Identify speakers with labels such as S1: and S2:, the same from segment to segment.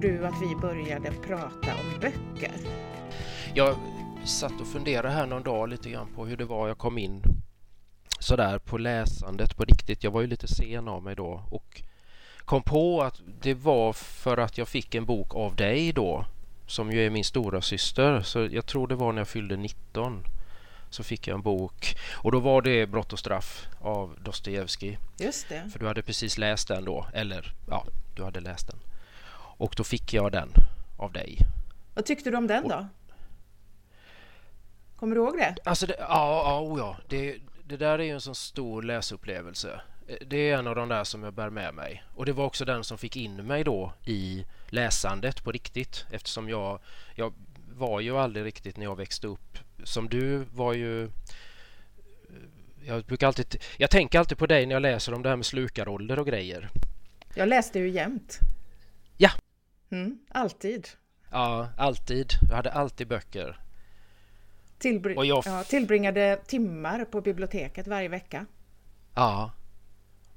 S1: tror du att vi började prata om böcker?
S2: Jag satt och funderade här någon dag lite grann på hur det var jag kom in sådär på läsandet på riktigt. Jag var ju lite sen av mig då och kom på att det var för att jag fick en bok av dig då som ju är min stora syster. Så jag tror det var när jag fyllde 19 så fick jag en bok och då var det Brott och straff av Dostojevskij.
S1: Just det.
S2: För du hade precis läst den då, eller ja, du hade läst den. Och då fick jag den av dig.
S1: Vad tyckte du om den då? Kommer du ihåg det?
S2: Alltså, det, ja, ja, ja. Det, det där är ju en sån stor läsupplevelse. Det är en av de där som jag bär med mig. Och det var också den som fick in mig då i läsandet på riktigt eftersom jag, jag var ju aldrig riktigt när jag växte upp som du var ju jag brukar alltid jag tänker alltid på dig när jag läser om det här med slukarålder och grejer.
S1: Jag läste ju jämt. Mm, alltid.
S2: Ja, alltid. Jag hade alltid böcker.
S1: Tillbring och jag ja, tillbringade timmar på biblioteket varje vecka.
S2: Ja.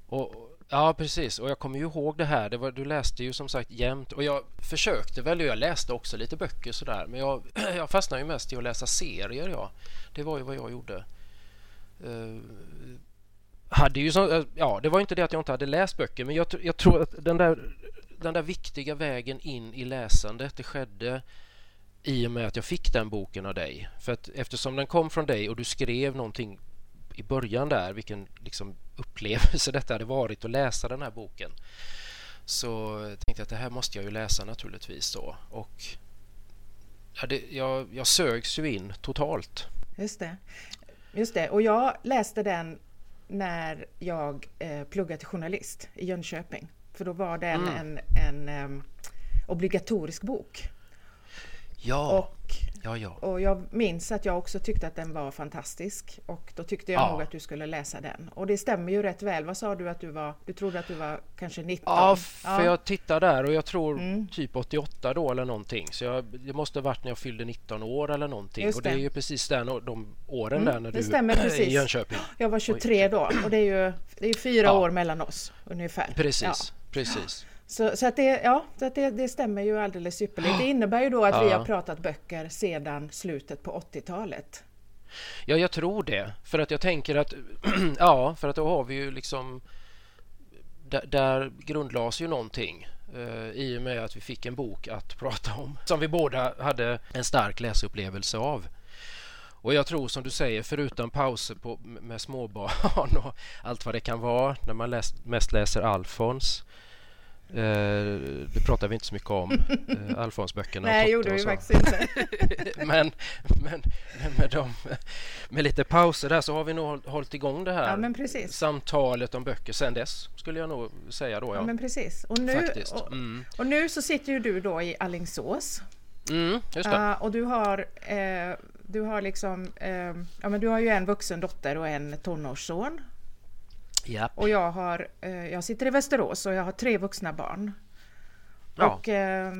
S2: Och, Ja, precis. Och jag kommer ju ihåg det här. Det var, du läste ju som sagt jämt och jag försökte väl. Jag läste också lite böcker sådär. Men jag, jag fastnade ju mest i att läsa serier. Ja. Det var ju vad jag gjorde. Uh, hade ju som, uh, ja, det var inte det att jag inte hade läst böcker, men jag, jag tror att den där, den där viktiga vägen in i läsandet, det skedde i och med att jag fick den boken av dig. För att eftersom den kom från dig och du skrev någonting i början där, vilken liksom upplevelse detta hade varit att läsa den här boken. Så tänkte jag att det här måste jag ju läsa naturligtvis då. Och ja, det, jag, jag sögs ju in totalt.
S1: Just det. Just det. Och jag läste den när jag eh, pluggade till journalist i Jönköping. För då var den mm. en, en um, obligatorisk bok.
S2: Ja.
S1: Och
S2: Ja, ja.
S1: Och jag minns att jag också tyckte att den var fantastisk och då tyckte jag ja. nog att du skulle läsa den. Och det stämmer ju rätt väl. Vad sa du att du var? Du trodde att du var kanske 19?
S2: Ja, för ja. jag tittar där och jag tror mm. typ 88 då eller någonting. Så jag, det måste ha varit när jag fyllde 19 år eller någonting. Just och det. är ju precis den, de åren mm. där när
S1: det
S2: du
S1: stämmer precis.
S2: i Jönköping.
S1: Jag var 23 då och det är ju det är fyra år mellan oss ungefär.
S2: Precis, precis.
S1: Så, så, att det, ja, så att det, det stämmer ju alldeles ypperligt. Det innebär ju då att ja. vi har pratat böcker sedan slutet på 80-talet.
S2: Ja, jag tror det. För att jag tänker att, ja, för att då har vi ju liksom, där, där grundlades ju någonting eh, i och med att vi fick en bok att prata om som vi båda hade en stark läsupplevelse av. Och jag tror som du säger, förutom pauser på, med småbarn och allt vad det kan vara när man läst, mest läser Alfons Eh, det pratar vi inte så mycket om, eh, Alfons-böckerna.
S1: Nej, gjorde vi faktiskt inte.
S2: men, men, med, dem, med lite pauser där så har vi nog hållit igång det här
S1: ja,
S2: samtalet om böcker sen dess, skulle jag nog säga då. Ja,
S1: ja men precis. Och nu, och, mm. och, nu så sitter ju du då i Allingsås.
S2: Mm, just det. Uh,
S1: och du har, uh, du har liksom, uh, ja men du har ju en vuxen dotter och en tonårsson.
S2: Yep.
S1: Och jag, har, eh, jag sitter i Västerås och jag har tre vuxna barn. Ja. Och eh,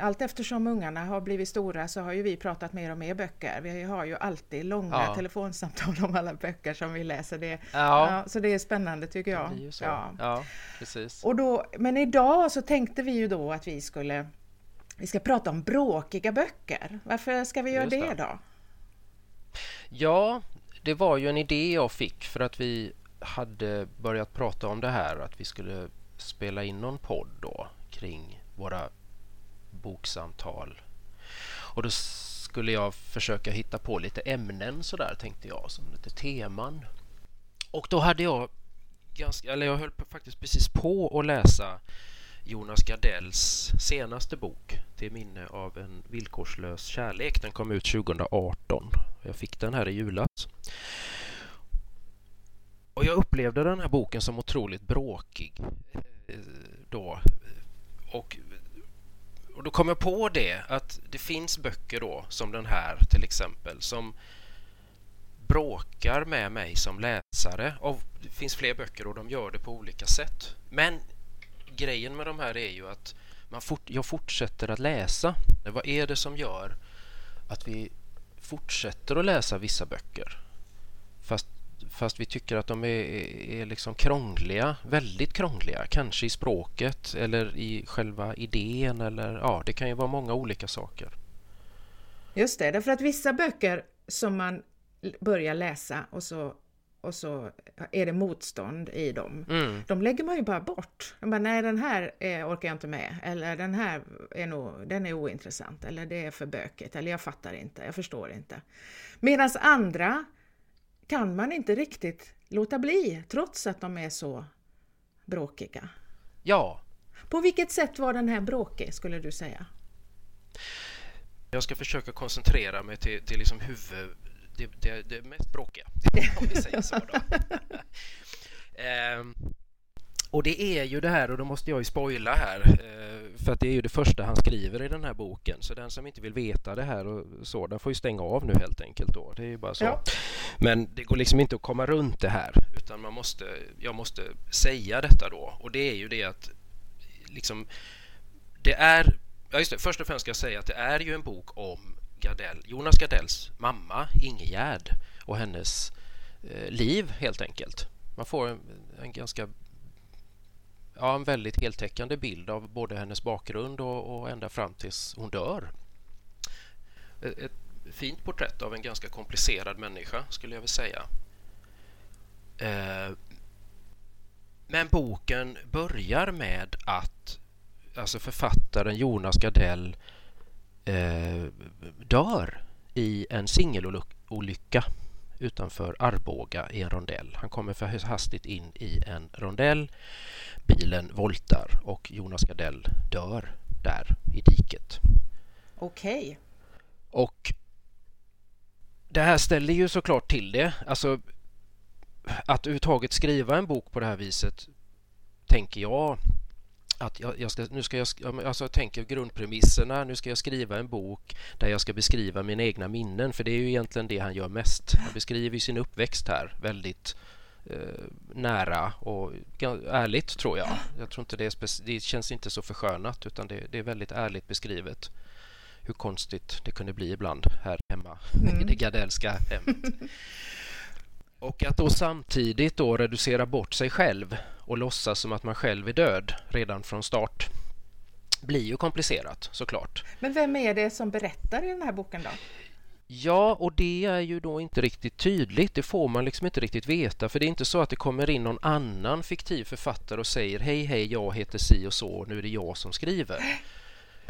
S1: allt eftersom ungarna har blivit stora så har ju vi pratat mer och mer böcker. Vi har ju alltid långa ja. telefonsamtal om alla böcker som vi läser. Det, ja. så det är spännande tycker jag.
S2: Ja. ja, precis.
S1: Och då, men idag så tänkte vi ju då att vi skulle vi ska prata om bråkiga böcker. Varför ska vi göra det. det då?
S2: Ja, det var ju en idé jag fick för att vi hade börjat prata om det här att vi skulle spela in någon podd då kring våra boksamtal. Och då skulle jag försöka hitta på lite ämnen så där tänkte jag som lite teman. Och då hade jag ganska, eller jag höll faktiskt precis på att läsa Jonas Gardells senaste bok Till minne av en villkorslös kärlek. Den kom ut 2018. Jag fick den här i julas. Och jag upplevde den här boken som otroligt bråkig eh, då. Och, och då kom jag på det att det finns böcker då som den här till exempel som bråkar med mig som läsare. Och det finns fler böcker och de gör det på olika sätt. Men grejen med de här är ju att man fort, jag fortsätter att läsa. Vad är det som gör att vi fortsätter att läsa vissa böcker? Fast fast vi tycker att de är, är liksom krångliga, väldigt krångliga, kanske i språket eller i själva idén eller ja, det kan ju vara många olika saker.
S1: Just det, därför att vissa böcker som man börjar läsa och så och så är det motstånd i dem. Mm. De lägger man ju bara bort. bara, nej den här är, orkar jag inte med, eller den här är, nog, den är ointressant, eller det är för bökigt, eller jag fattar inte, jag förstår inte. Medan andra kan man inte riktigt låta bli, trots att de är så bråkiga.
S2: Ja.
S1: På vilket sätt var den här bråkig, skulle du säga?
S2: Jag ska försöka koncentrera mig till, till liksom huvud, det, det, det mest bråkiga, om vi säger så. Då. ehm, och det är ju det här, och då måste jag ju spoila här, eh, för att det är ju det första han skriver i den här boken. Så den som inte vill veta det här och så, den får ju stänga av nu helt enkelt då. Det är ju bara så. Ja. Men det går liksom inte att komma runt det här, utan man måste, jag måste säga detta då. Och det är ju det att liksom, det är, ja just det, först och främst ska jag säga att det är ju en bok om Gardell, Jonas Gardells mamma Ingegärd och hennes eh, liv helt enkelt. Man får en, en, ganska ja, en väldigt heltäckande bild av både hennes bakgrund och, och ända fram tills hon dör. Ett, ett fint porträtt av en ganska komplicerad människa skulle jag vilja säga. Eh, men boken börjar med att alltså författaren Jonas Gardell eh, dör i en singelolycka utanför Arboga i en rondell. Han kommer för hastigt in i en rondell. Bilen voltar och Jonas Gardell dör där i diket.
S1: Okej. Okay.
S2: Och det här ställer ju såklart till det. Alltså att överhuvudtaget skriva en bok på det här viset tänker jag att jag, jag, ska, nu ska jag, alltså jag tänker grundpremisserna, nu ska jag skriva en bok där jag ska beskriva mina egna minnen, för det är ju egentligen det han gör mest. Han beskriver sin uppväxt här väldigt eh, nära och ärligt tror jag. Jag tror inte det, är det känns inte så förskönat utan det, det, är väldigt ärligt beskrivet hur konstigt det kunde bli ibland här hemma mm. i det Gardellska hemmet. Och att då samtidigt då reducera bort sig själv och låtsas som att man själv är död redan från start blir ju komplicerat såklart.
S1: Men vem är det som berättar i den här boken då?
S2: Ja, och det är ju då inte riktigt tydligt. Det får man liksom inte riktigt veta för det är inte så att det kommer in någon annan fiktiv författare och säger hej hej jag heter si och så och nu är det jag som skriver.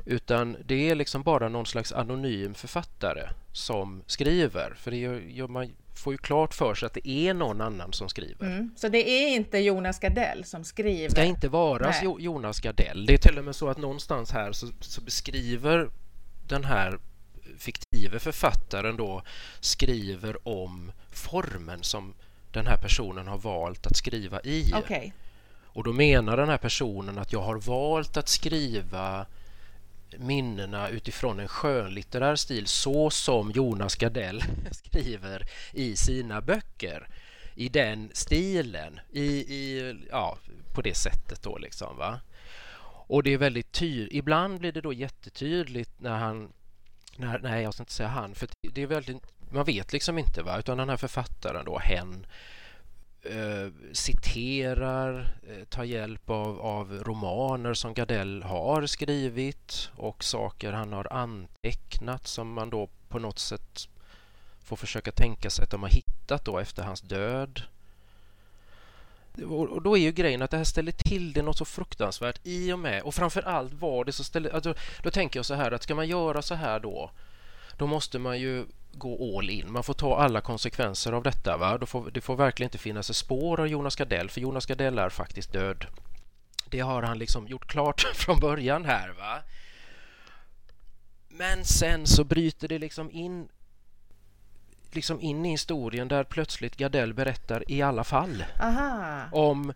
S2: Utan det är liksom bara någon slags anonym författare som skriver. För det gör, man får ju klart för sig att det är någon annan som skriver. Mm.
S1: Så det är inte Jonas Gardell som skriver? Det
S2: ska inte vara Nej. Jonas Gardell. Det är till och med så att någonstans här så, så beskriver den här fiktive författaren då skriver om formen som den här personen har valt att skriva i.
S1: Okay.
S2: Och då menar den här personen att jag har valt att skriva minnena utifrån en skönlitterär stil så som Jonas Gardell skriver i sina böcker. I den stilen, i, i, ja, på det sättet då liksom. Va? Och det är väldigt tydligt. Ibland blir det då jättetydligt när han... När, nej, jag ska inte säga han, för det är väldigt... Man vet liksom inte, va? utan den här författaren då, hen, eh, citerar, eh, tar hjälp av, av romaner som Gardell har skrivit och saker han har antecknat som man då på något sätt får försöka tänka sig att de har hittat då efter hans död. Och då är ju grejen att det här ställer till det något så fruktansvärt i och med, och framför allt var det så ställer, alltså, då tänker jag så här att ska man göra så här då, då måste man ju gå all in. Man får ta alla konsekvenser av detta. Va? Då får, det får verkligen inte finnas ett spår av Jonas Gardell, för Jonas Gardell är faktiskt död. Det har han liksom gjort klart från början här. va Men sen så bryter det liksom in liksom in i historien där plötsligt Gardell berättar i alla fall
S1: Aha.
S2: om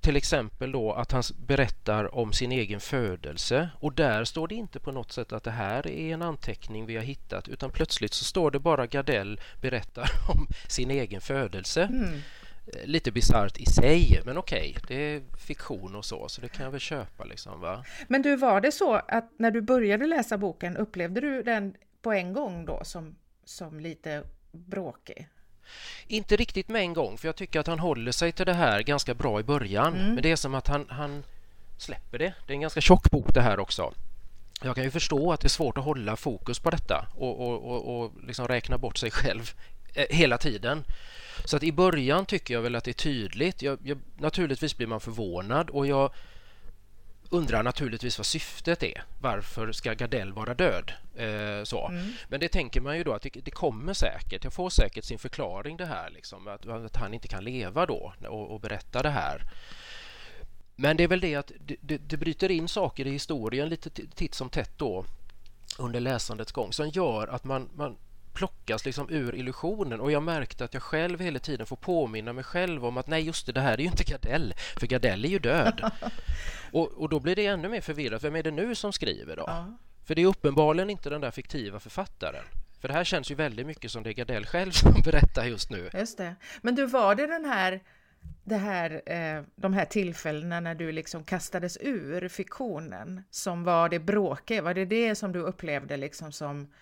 S2: till exempel då att han berättar om sin egen födelse och där står det inte på något sätt att det här är en anteckning vi har hittat utan plötsligt så står det bara Gardell berättar om sin egen födelse. Mm. Eh, lite bisarrt i sig, men okej, okay, det är fiktion och så, så det kan jag väl köpa. Liksom, va?
S1: Men du, var det så att när du började läsa boken, upplevde du den på en gång då som, som lite bråkig?
S2: Inte riktigt med en gång, för jag tycker att han håller sig till det här ganska bra i början. Mm. Men det är som att han, han släpper det. Det är en ganska tjock bok det här också. Jag kan ju förstå att det är svårt att hålla fokus på detta och, och, och, och liksom räkna bort sig själv eh, hela tiden. Så att i början tycker jag väl att det är tydligt. Jag, jag, naturligtvis blir man förvånad och jag undrar naturligtvis vad syftet är. Varför ska Gardell vara död? Eh, så. Mm. Men det tänker man ju då att det, det, kommer säkert. Jag får säkert sin förklaring det här, liksom, att, att han inte kan leva då och, och, berätta det här. Men det är väl det att det, det, det bryter in saker i historien lite titt som tätt då under läsandets gång som gör att man, man plockas liksom ur illusionen och jag märkte att jag själv hela tiden får påminna mig själv om att nej just det, det här är ju inte Gardell för Gardell är ju död. och, och då blir det ännu mer förvirrat. Vem är det nu som skriver då? Ja. För det är uppenbarligen inte den där fiktiva författaren. För det här känns ju väldigt mycket som det är Gardell själv som berättar just nu.
S1: Just det. Men du, var det den här, det här, eh, de här tillfällena när du liksom kastades ur fiktionen som var det bråkiga? Var det det som du upplevde liksom som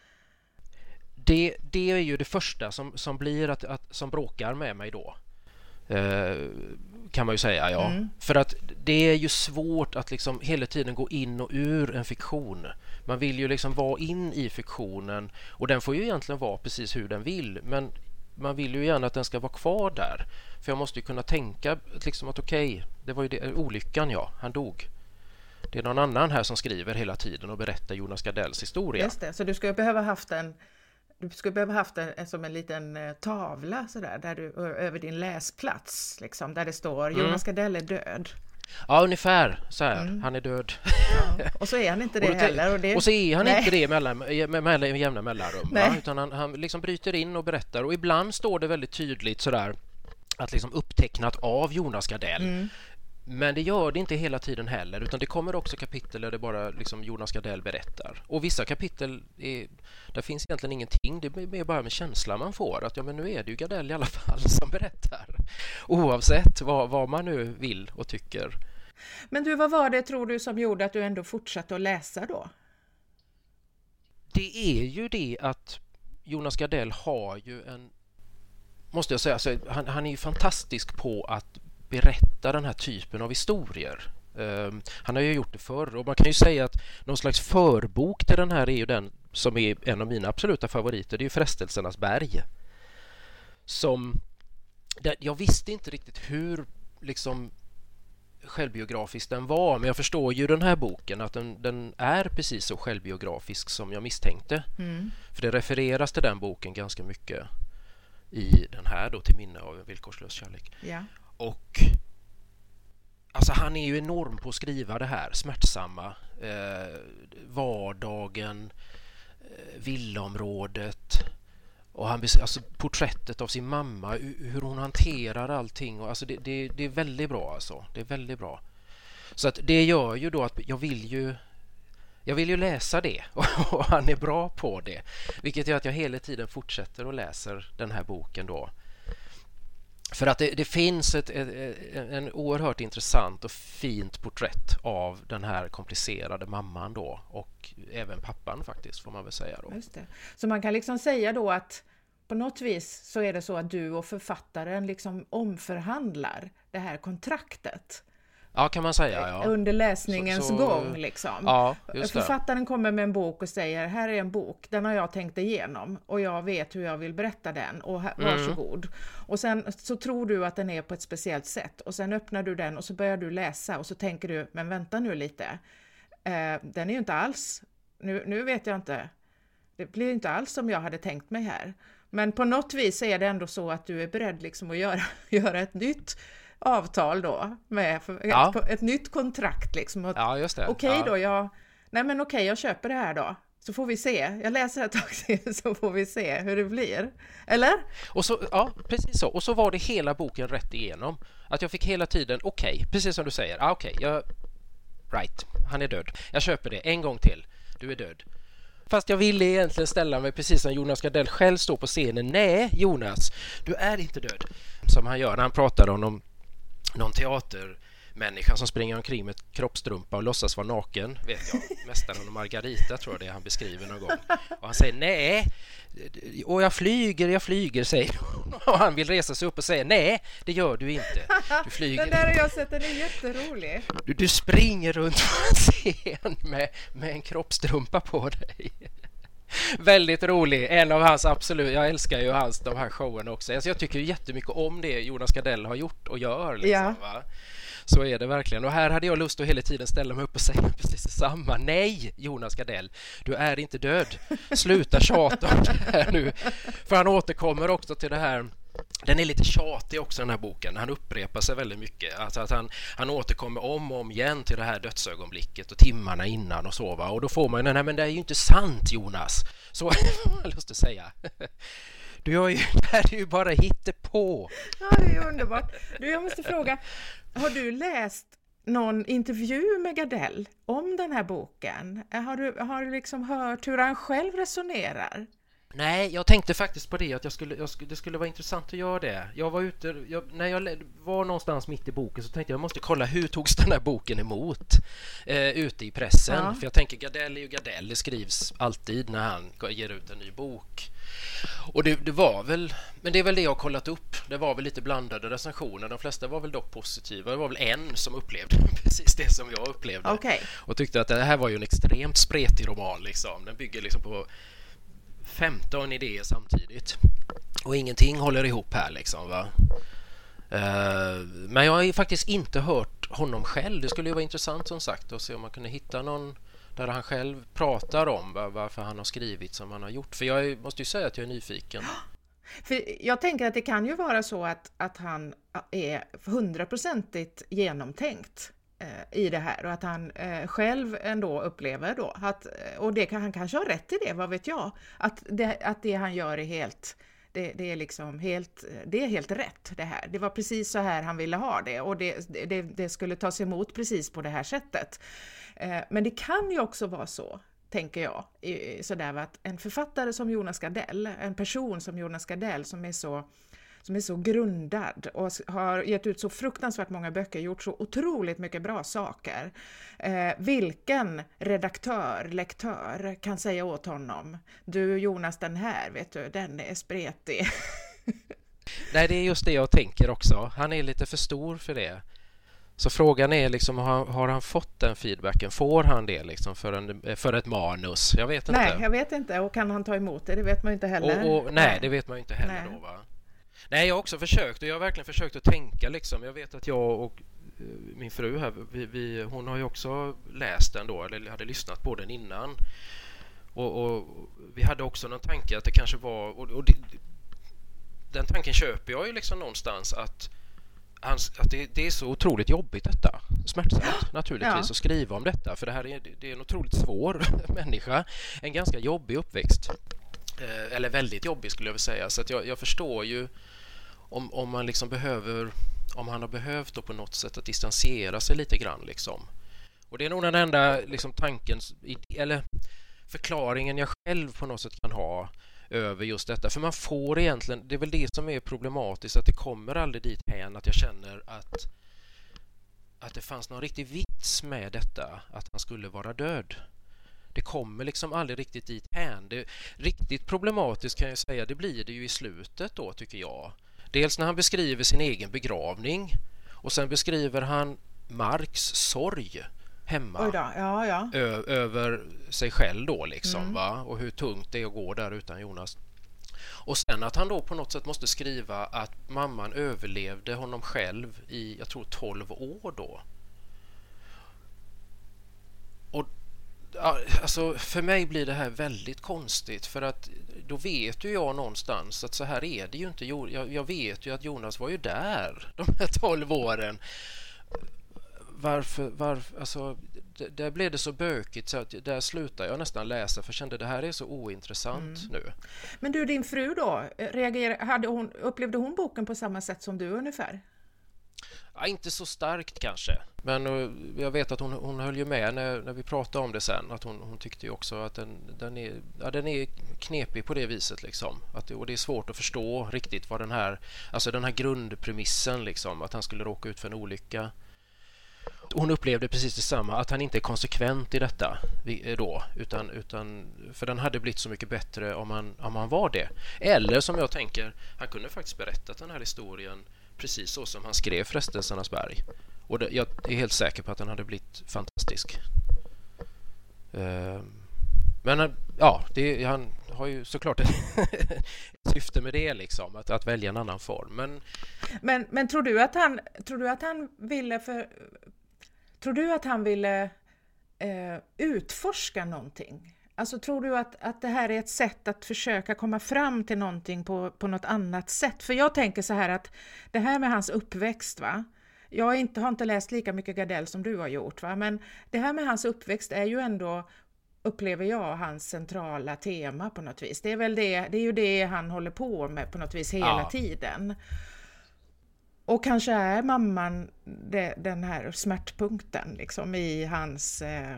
S2: det, det är ju det första som, som blir att, att som bråkar med mig då. Eh, kan man ju säga, ja. Mm. För att det är ju svårt att liksom hela tiden gå in och ur en fiktion. Man vill ju liksom vara in i fiktionen och den får ju egentligen vara precis hur den vill men man vill ju gärna att den ska vara kvar där. För jag måste ju kunna tänka liksom att okej, okay, det var ju det, olyckan ja, han dog. Det är någon annan här som skriver hela tiden och berättar Jonas Gardells historia.
S1: Just det, så du skulle behöva haft en du skulle behöva haft en, som en liten eh, tavla sådär, där du, över din läsplats, liksom, där det står mm. Jonas Gardell är död.
S2: Ja, ungefär så här. Mm. Han är död.
S1: Ja. Och så är han inte det och heller.
S2: Och, det... och så är han Nej. inte det med, med, med jämna mellanrum. Va? Utan han, han liksom bryter in och berättar. Och ibland står det väldigt tydligt sådär att liksom upptecknat av Jonas Gardell. Mm. Men det gör det inte hela tiden heller utan det kommer också kapitel där det bara liksom Jonas Gardell berättar. Och vissa kapitel, är, där finns egentligen ingenting. Det är bara med känslan man får att ja, men nu är det ju Gardell i alla fall som berättar. Oavsett vad, vad man nu vill och tycker.
S1: Men du, vad var det tror du som gjorde att du ändå fortsatte att läsa då?
S2: Det är ju det att Jonas Gardell har ju en måste jag säga, alltså, han, han är ju fantastisk på att berätta den här typen av historier. Um, han har ju gjort det förr och man kan ju säga att någon slags förbok till den här är ju den som är en av mina absoluta favoriter. Det är ju Frestelsernas berg. Som... Jag visste inte riktigt hur liksom självbiografisk den var men jag förstår ju den här boken att den, den är precis så självbiografisk som jag misstänkte. Mm. För det refereras till den boken ganska mycket i den här då till minne av en villkorslös kärlek.
S1: Ja.
S2: Och alltså han är ju enorm på att skriva det här smärtsamma. Eh, vardagen, eh, villaområdet och han, alltså porträttet av sin mamma, hur hon hanterar allting. Och, alltså det, det, det är väldigt bra alltså. Det är väldigt bra. Så att det gör ju då att jag vill ju jag vill ju läsa det och han är bra på det. Vilket gör att jag hela tiden fortsätter och läser den här boken då. För att det, det finns ett, ett, en oerhört intressant och fint porträtt av den här komplicerade mamman då och även pappan faktiskt får man väl säga då.
S1: Just det. Så man kan liksom säga då att på något vis så är det så att du och författaren liksom omförhandlar det här kontraktet.
S2: Ja, kan man säga. Ja.
S1: Under läsningens så, så, gång. Liksom.
S2: Ja,
S1: Författaren kommer med en bok och säger, här är en bok, den har jag tänkt igenom och jag vet hur jag vill berätta den och här, mm. varsågod. Och sen så tror du att den är på ett speciellt sätt och sen öppnar du den och så börjar du läsa och så tänker du, men vänta nu lite, eh, den är ju inte alls, nu, nu vet jag inte, det blir inte alls som jag hade tänkt mig här. Men på något vis är det ändå så att du är beredd liksom att göra, göra ett nytt avtal då med ja. ett, ett, nytt kontrakt liksom.
S2: Ja, just det.
S1: Okej okay, ja. då, jag, nej men okej, okay, jag köper det här då. Så får vi se. Jag läser ett tag till så får vi se hur det blir. Eller?
S2: Och så, ja, precis så. Och så var det hela boken rätt igenom. Att jag fick hela tiden, okej, okay, precis som du säger. Ah, okej, jag... Right, han är död. Jag köper det en gång till. Du är död. Fast jag ville egentligen ställa mig precis som Jonas Gardell själv står på scenen. Nej, Jonas, du är inte död. Som han gör när han pratar om någon teater människan som springer omkring med kroppstrumpa och låtsas vara naken, vet jag. Mästaren och Margarita tror jag det är han beskriver någon gång. Och han säger nej, och jag flyger, jag flyger, säger Och han vill resa sig upp och säga nej, det gör du inte. Du
S1: flyger. Den där har jag sett, den är jätterolig.
S2: Du, du springer runt på en scen med, med en kroppstrumpa på dig. Väldigt rolig, en av hans absolut, jag älskar ju hans de här showerna också. Alltså jag tycker jättemycket om det Jonas Gardell har gjort och gör. Liksom, ja. Så är det verkligen. Och här hade jag lust att hela tiden ställa mig upp och säga precis detsamma. Nej, Jonas Gardell, du är inte död. Sluta tjata om det här nu. För han återkommer också till det här den är lite tjatig också den här boken. Han upprepar sig väldigt mycket. Alltså att han, han återkommer om och om igen till det här dödsögonblicket och timmarna innan och så. Va? Och då får man den här, men det är ju inte sant Jonas. Så har man lust att säga. Du har ju, det här är ju bara hittepå.
S1: Ja, det är underbart. Du, jag måste fråga, har du läst någon intervju med Gardell om den här boken? Har du, har du liksom hört hur han själv resonerar?
S2: Nej, jag tänkte faktiskt på det att jag skulle, jag skulle, det skulle vara intressant att göra det. Jag var ute, jag, när jag var någonstans mitt i boken så tänkte jag jag måste kolla hur togs den här boken emot eh, ute i pressen? Ja. För jag tänker Gardell är ju Gardell, det skrivs alltid när han ger ut en ny bok. Och det, det, var väl, men det är väl det jag kollat upp. Det var väl lite blandade recensioner. De flesta var väl dock positiva. Det var väl en som upplevde precis det som jag upplevde
S1: okay.
S2: och tyckte att det här var ju en extremt spretig roman. Liksom. Den bygger liksom på 15 idéer samtidigt och ingenting håller ihop här liksom. Va? Eh, men jag har faktiskt inte hört honom själv. Det skulle ju vara intressant som sagt att se om man kunde hitta någon där han själv pratar om varför han har skrivit som han har gjort. För jag måste ju säga att jag är nyfiken.
S1: För jag tänker att det kan ju vara så att, att han är hundraprocentigt genomtänkt Eh, i det här och att han eh, själv ändå upplever då att, eh, och det kan, han kanske har rätt i det, vad vet jag, att det, att det han gör är helt det, det, är liksom helt, det är helt rätt det här. Det var precis så här han ville ha det och det, det, det skulle tas emot precis på det här sättet. Eh, men det kan ju också vara så, tänker jag, sådär att en författare som Jonas Gardell, en person som Jonas Gardell som är så som är så grundad och har gett ut så fruktansvärt många böcker, gjort så otroligt mycket bra saker. Eh, vilken redaktör, lektör kan säga åt honom, du Jonas den här, vet du, den är spretig.
S2: Nej, det är just det jag tänker också. Han är lite för stor för det. Så frågan är liksom, har, har, han fått den feedbacken? Får han det liksom för, en, för ett manus? Jag vet inte.
S1: Nej, jag vet inte. Och kan han ta emot det? Det vet man ju inte heller.
S2: Och, och, nej, det vet man ju inte heller nej. då va? Nej, jag har också försökt och jag har verkligen försökt att tänka liksom. Jag vet att jag och eh, min fru här, vi, vi, hon har ju också läst den då, eller hade lyssnat på den innan. Och, och vi hade också någon tanke att det kanske var, och, och det, den tanken köper jag ju liksom någonstans att att det, det, är så otroligt jobbigt detta. Smärtsamt naturligtvis ja. att skriva om detta för det här är, det är en otroligt svår människa. En ganska jobbig uppväxt. Eh, eller väldigt jobbig skulle jag vilja säga. Så att jag, jag förstår ju om, om man liksom behöver om han har behövt då på något sätt att distansera sig lite grann liksom. Och det är nog den enda liksom tanken eller förklaringen jag själv på något sätt kan ha över just detta. För man får egentligen, det är väl det som är problematiskt, att det kommer aldrig dit hän att jag känner att att det fanns någon riktig vits med detta, att han skulle vara död. Det kommer liksom aldrig riktigt dit hän. Det, riktigt problematiskt kan jag säga, det blir det ju i slutet då tycker jag. Dels när han beskriver sin egen begravning och sen beskriver han Marks sorg hemma
S1: ja, ja.
S2: över sig själv då liksom mm. va och hur tungt det är att gå där utan Jonas. Och sen att han då på något sätt måste skriva att mamman överlevde honom själv i, jag tror 12 år då. Och alltså för mig blir det här väldigt konstigt för att då vet ju jag någonstans att så här är det ju inte. Jag, vet ju att Jonas var ju där de här 12 åren varför, varför alltså, där blev det så bökigt så att där slutade jag nästan läsa för jag kände det här är så ointressant mm. nu.
S1: Men du, din fru då, reagerade, hade hon, upplevde hon boken på samma sätt som du ungefär?
S2: Ja, inte så starkt kanske, men uh, jag vet att hon, hon höll ju med när, när vi pratade om det sen. Att hon, hon tyckte ju också att den, den, är, ja, den är knepig på det viset. Liksom. Att det, och det är svårt att förstå riktigt vad den här, alltså den här grundpremissen, liksom, att han skulle råka ut för en olycka hon upplevde precis detsamma, att han inte är konsekvent i detta eh, då, utan, utan för den hade blivit så mycket bättre om han, om han var det. Eller som jag tänker, han kunde faktiskt berättat den här historien precis så som han skrev Frestelsernas berg. Och det, jag är helt säker på att den hade blivit fantastisk. Uh, men ja, det, han har ju såklart ett syfte med det, liksom, att, att välja en annan form. Men,
S1: men, men tror, du att han, tror du att han ville för, Tror du att han ville eh, utforska någonting? Alltså tror du att, att det här är ett sätt att försöka komma fram till någonting på, på något annat sätt? För jag tänker så här att det här med hans uppväxt, va? Jag har inte, har inte läst lika mycket Gardell som du har gjort, va? men det här med hans uppväxt är ju ändå upplever jag hans centrala tema på något vis. Det är väl det, det är ju det han håller på med på något vis hela ja. tiden. Och kanske är mamman det, den här smärtpunkten liksom i hans eh,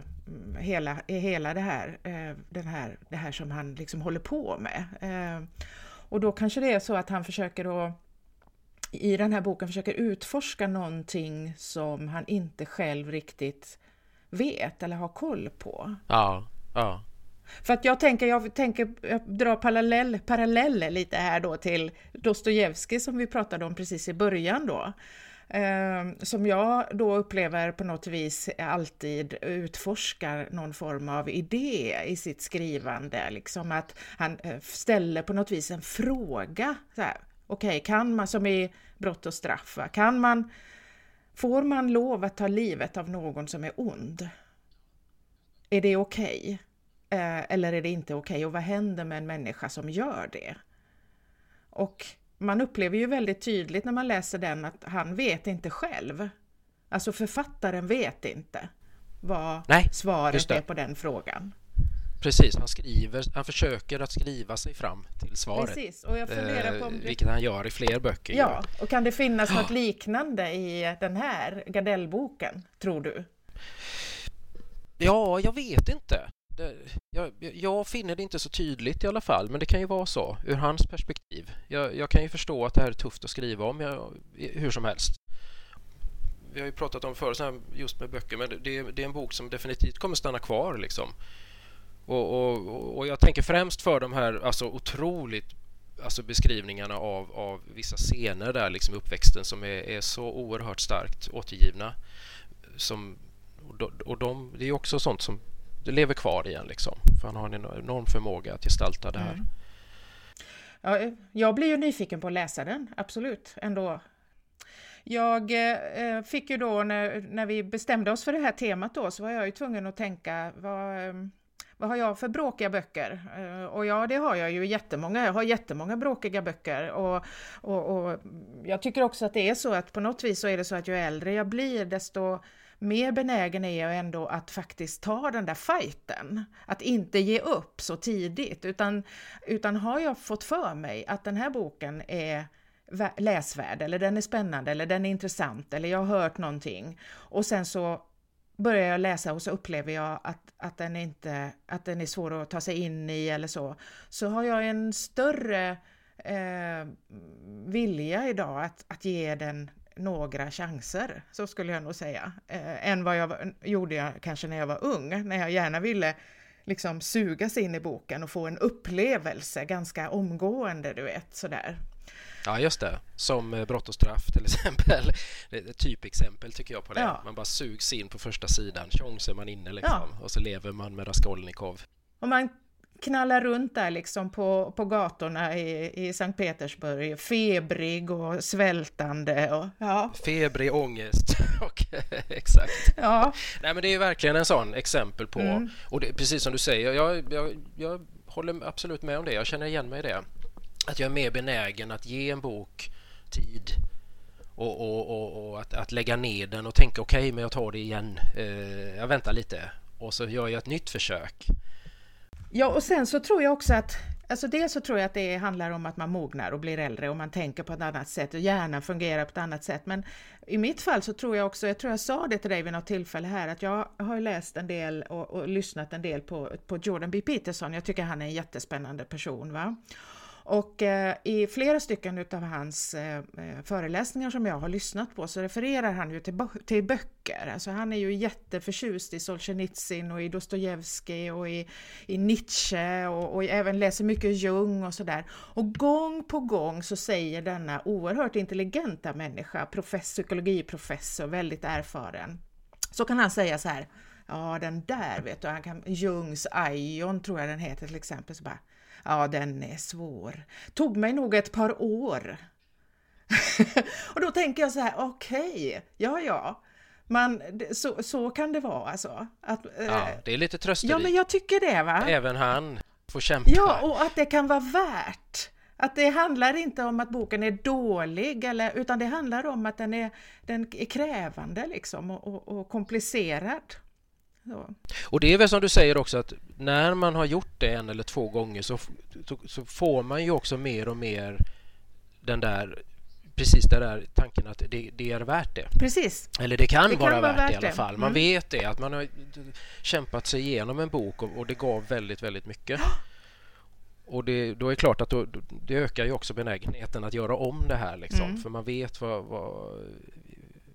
S1: hela, i hela det här, eh, den här, det här som han liksom håller på med. Eh, och då kanske det är så att han försöker att i den här boken försöker utforska någonting som han inte själv riktigt vet eller har koll på.
S2: Ja, ja.
S1: För att jag tänker, jag tänker, jag drar parallell, paralleller lite här då till Dostojevskij som vi pratade om precis i början då. Eh, som jag då upplever på något vis alltid utforskar någon form av idé i sitt skrivande. Liksom att han eh, ställer på något vis en fråga. Okej, okay, kan man, som i Brott och straff, kan man, får man lov att ta livet av någon som är ond? Är det okej? Okay? Eh, eller är det inte okej? Okay? Och vad händer med en människa som gör det? Och man upplever ju väldigt tydligt när man läser den att han vet inte själv. Alltså författaren vet inte vad Nej, svaret är på den frågan.
S2: Precis, han skriver, han försöker att skriva sig fram till svaret.
S1: Precis, och jag funderar på om
S2: det... Vilket han gör i fler böcker.
S1: Ja, och kan det finnas något liknande i den här Gardellboken, tror du?
S2: Ja, jag vet inte det, jag, jag, finner det inte så tydligt i alla fall, men det kan ju vara så ur hans perspektiv. Jag, jag kan ju förstå att det här är tufft att skriva om jag, hur som helst. Vi har ju pratat om förut just med böcker, men det, det, är en bok som definitivt kommer stanna kvar. Liksom. Och, och, och jag tänker främst för de här alltså, otroligt alltså beskrivningarna av, av vissa scener där liksom uppväxten som är, är så oerhört starkt återgivna. Som, och de, och de, det är också sånt som det lever kvar igen liksom. För han har en enorm förmåga att gestalta det här. Mm.
S1: Ja, eh, jag blir ju nyfiken på att läsa den, absolut, ändå. Jag eh, eh, fick ju då när, när vi bestämde oss för det här temat då så var jag ju tvungen att tänka vad, eh, vad har jag för bråkiga böcker? Eh, och ja, det har jag ju jättemånga. Jag har jättemånga bråkiga böcker och, och, och jag tycker också att det är så att på något vis så är det så att ju äldre jag blir desto mer benägen är jag ändå att faktiskt ta den där fighten. Att inte ge upp så tidigt, utan, utan har jag fått för mig att den här boken är läsvärd, eller den är spännande, eller den är intressant, eller jag har hört någonting och sen så börjar jag läsa och så upplever jag att, att, den inte, att den är svår att ta sig in i eller så, så har jag en större eh, vilja idag att, att ge den några chanser, så skulle jag nog säga, eh, än vad jag gjorde jag kanske när jag var ung, när jag gärna ville liksom sugas in i boken och få en upplevelse ganska omgående, du vet, sådär.
S2: Ja, just det. Som eh, Brott och straff till exempel. Det är ett typexempel tycker jag på det. Ja. Man bara sugs in på första sidan, tjong så är man inne liksom. Ja. Och så lever man med Raskolnikov.
S1: Och man knallar runt där liksom på, på gatorna i, i Sankt Petersburg, febrig och svältande. Och, ja.
S2: Febrig ångest, exakt. Ja. Nej men det är verkligen en sån exempel på, mm. och det, precis som du säger, jag, jag, jag håller absolut med om det, jag känner igen mig i det. Att jag är mer benägen att ge en bok tid och, och, och, och att, att, lägga ner den och tänka okej, okay, men jag tar det igen. Eh, jag väntar lite och så gör jag ett nytt försök.
S1: Ja, och sen så tror jag också att Alltså dels så tror jag att det handlar om att man mognar och blir äldre och man tänker på ett annat sätt och hjärnan fungerar på ett annat sätt. Men i mitt fall så tror jag också, jag tror jag sa det till dig vid något tillfälle här, att jag har läst en del och, och lyssnat en del på, på Jordan B. Peterson. Jag tycker han är en jättespännande person. Va? Och eh, i flera stycken utav hans eh, eh, föreläsningar som jag har lyssnat på så refererar han ju till, till böcker. Alltså han är ju jätteförtjust i Solzhenitsyn och i Dostojevskij och i, i Nietzsche och, och även läser mycket Jung och sådär. Och gång på gång så säger denna oerhört intelligenta människa, professor, psykologiprofessor, väldigt erfaren, så kan han säga så här Ja, den där vet du, han kan, Jungs Aion tror jag den heter till exempel. Så bara, Ja, den är svår. Tog mig nog ett par år. och då tänker jag så här, okej, okay, ja, ja. Man, så, så kan det vara alltså. Att,
S2: eh, ja, det är lite trösterikt.
S1: Ja, men jag tycker det va.
S2: Även han får kämpa.
S1: Ja, och att det kan vara värt. Att det handlar inte om att boken är dålig, eller, utan det handlar om att den är, den är krävande liksom och, och, och komplicerad.
S2: Så. Och det är väl som du säger också att när man har gjort det en eller två gånger så, så, så får man ju också mer och mer den där precis den där tanken att det, det, är värt det.
S1: Precis.
S2: Eller det kan, det vara, kan värt, värt det i alla fall. Man mm. vet det, att man har kämpat sig igenom en bok och, och det gav väldigt, väldigt mycket. Och det, då är det klart att då, det ökar ju också benägenheten att göra om det här liksom. Mm. För man vet vad, vad,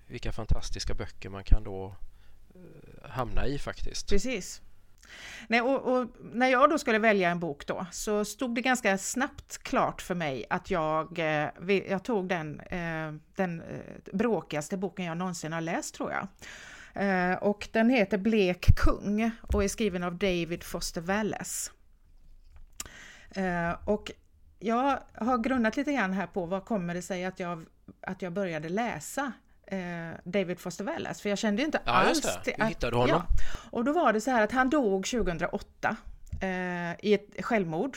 S2: vilka fantastiska böcker man kan då hamna i faktiskt.
S1: Precis. Nej, och, och, när jag då skulle välja en bok då så stod det ganska snabbt klart för mig att jag, eh, jag tog den, eh, den eh, bråkigaste boken jag någonsin har läst tror jag. Och den heter Blek kung och är skriven av David Foster Wallace. Och jag har grunnat lite grann här på vad kommer det sig att jag, att jag började läsa David Foster Wallace, för jag kände inte
S2: ja,
S1: alls...
S2: Just det. Hur hittade du honom?
S1: Ja. Och då var det så här att han dog 2008 eh, i ett självmord.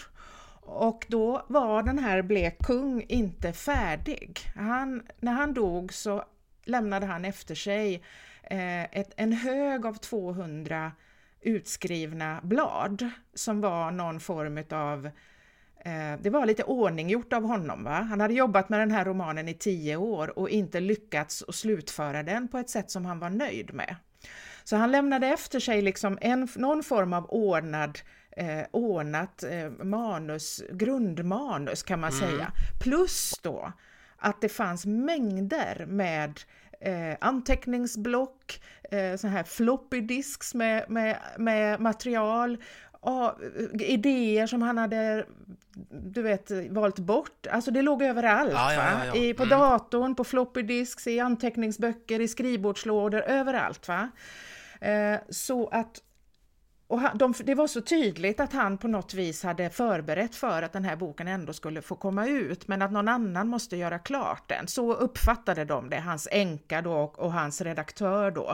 S1: Och då var den här Blek kung inte färdig. Han, när han dog så lämnade han efter sig eh, ett, en hög av 200 utskrivna blad som var någon form av Eh, det var lite ordninggjort av honom. Va? Han hade jobbat med den här romanen i tio år och inte lyckats att slutföra den på ett sätt som han var nöjd med. Så han lämnade efter sig liksom en, någon form av ordnad, eh, ordnat eh, manus, grundmanus kan man mm. säga. Plus då att det fanns mängder med eh, anteckningsblock, eh, så här floppy disks med, med, med material ja, idéer som han hade du vet, valt bort. Alltså det låg överallt. Ja, ja, ja, I, på mm. datorn, på floppy disks, i anteckningsböcker, i skrivbordslådor, överallt. Va? Eh, så att och han, de, det var så tydligt att han på något vis hade förberett för att den här boken ändå skulle få komma ut, men att någon annan måste göra klart den. Så uppfattade de det, hans änka då och, och hans redaktör då.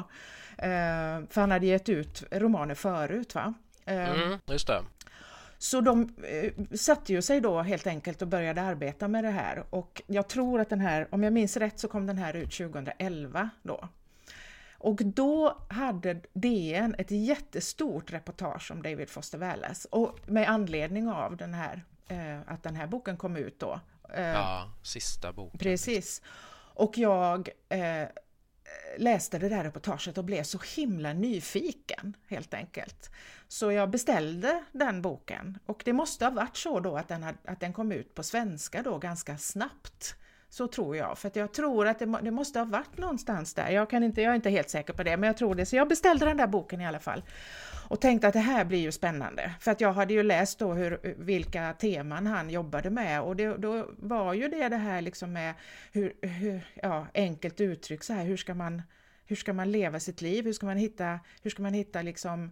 S1: Eh, för han hade gett ut romaner förut. Va?
S2: Ehm, mm, just det.
S1: Så de eh, satte ju sig då helt enkelt och började arbeta med det här och jag tror att den här, om jag minns rätt så kom den här ut 2011 då. Och då hade DN ett jättestort reportage om David Foster Wallace och med anledning av den här, eh, att den här boken kom ut då.
S2: Eh, ja, sista boken.
S1: Precis. Och jag eh, läste det där reportaget och blev så himla nyfiken helt enkelt. Så jag beställde den boken och det måste ha varit så då att den, att den kom ut på svenska då ganska snabbt. Så tror jag, för jag tror att det, det, måste ha varit någonstans där. Jag, kan inte, jag är inte helt säker på det, men jag tror det. Så jag beställde den där boken i alla fall och tänkte att det här blir ju spännande. För att jag hade ju läst då hur, vilka teman han jobbade med och det, då var ju det det här liksom med hur, hur ja, enkelt uttryckt så här, hur ska man hur ska man leva sitt liv? Hur ska man hitta, hur ska man hitta liksom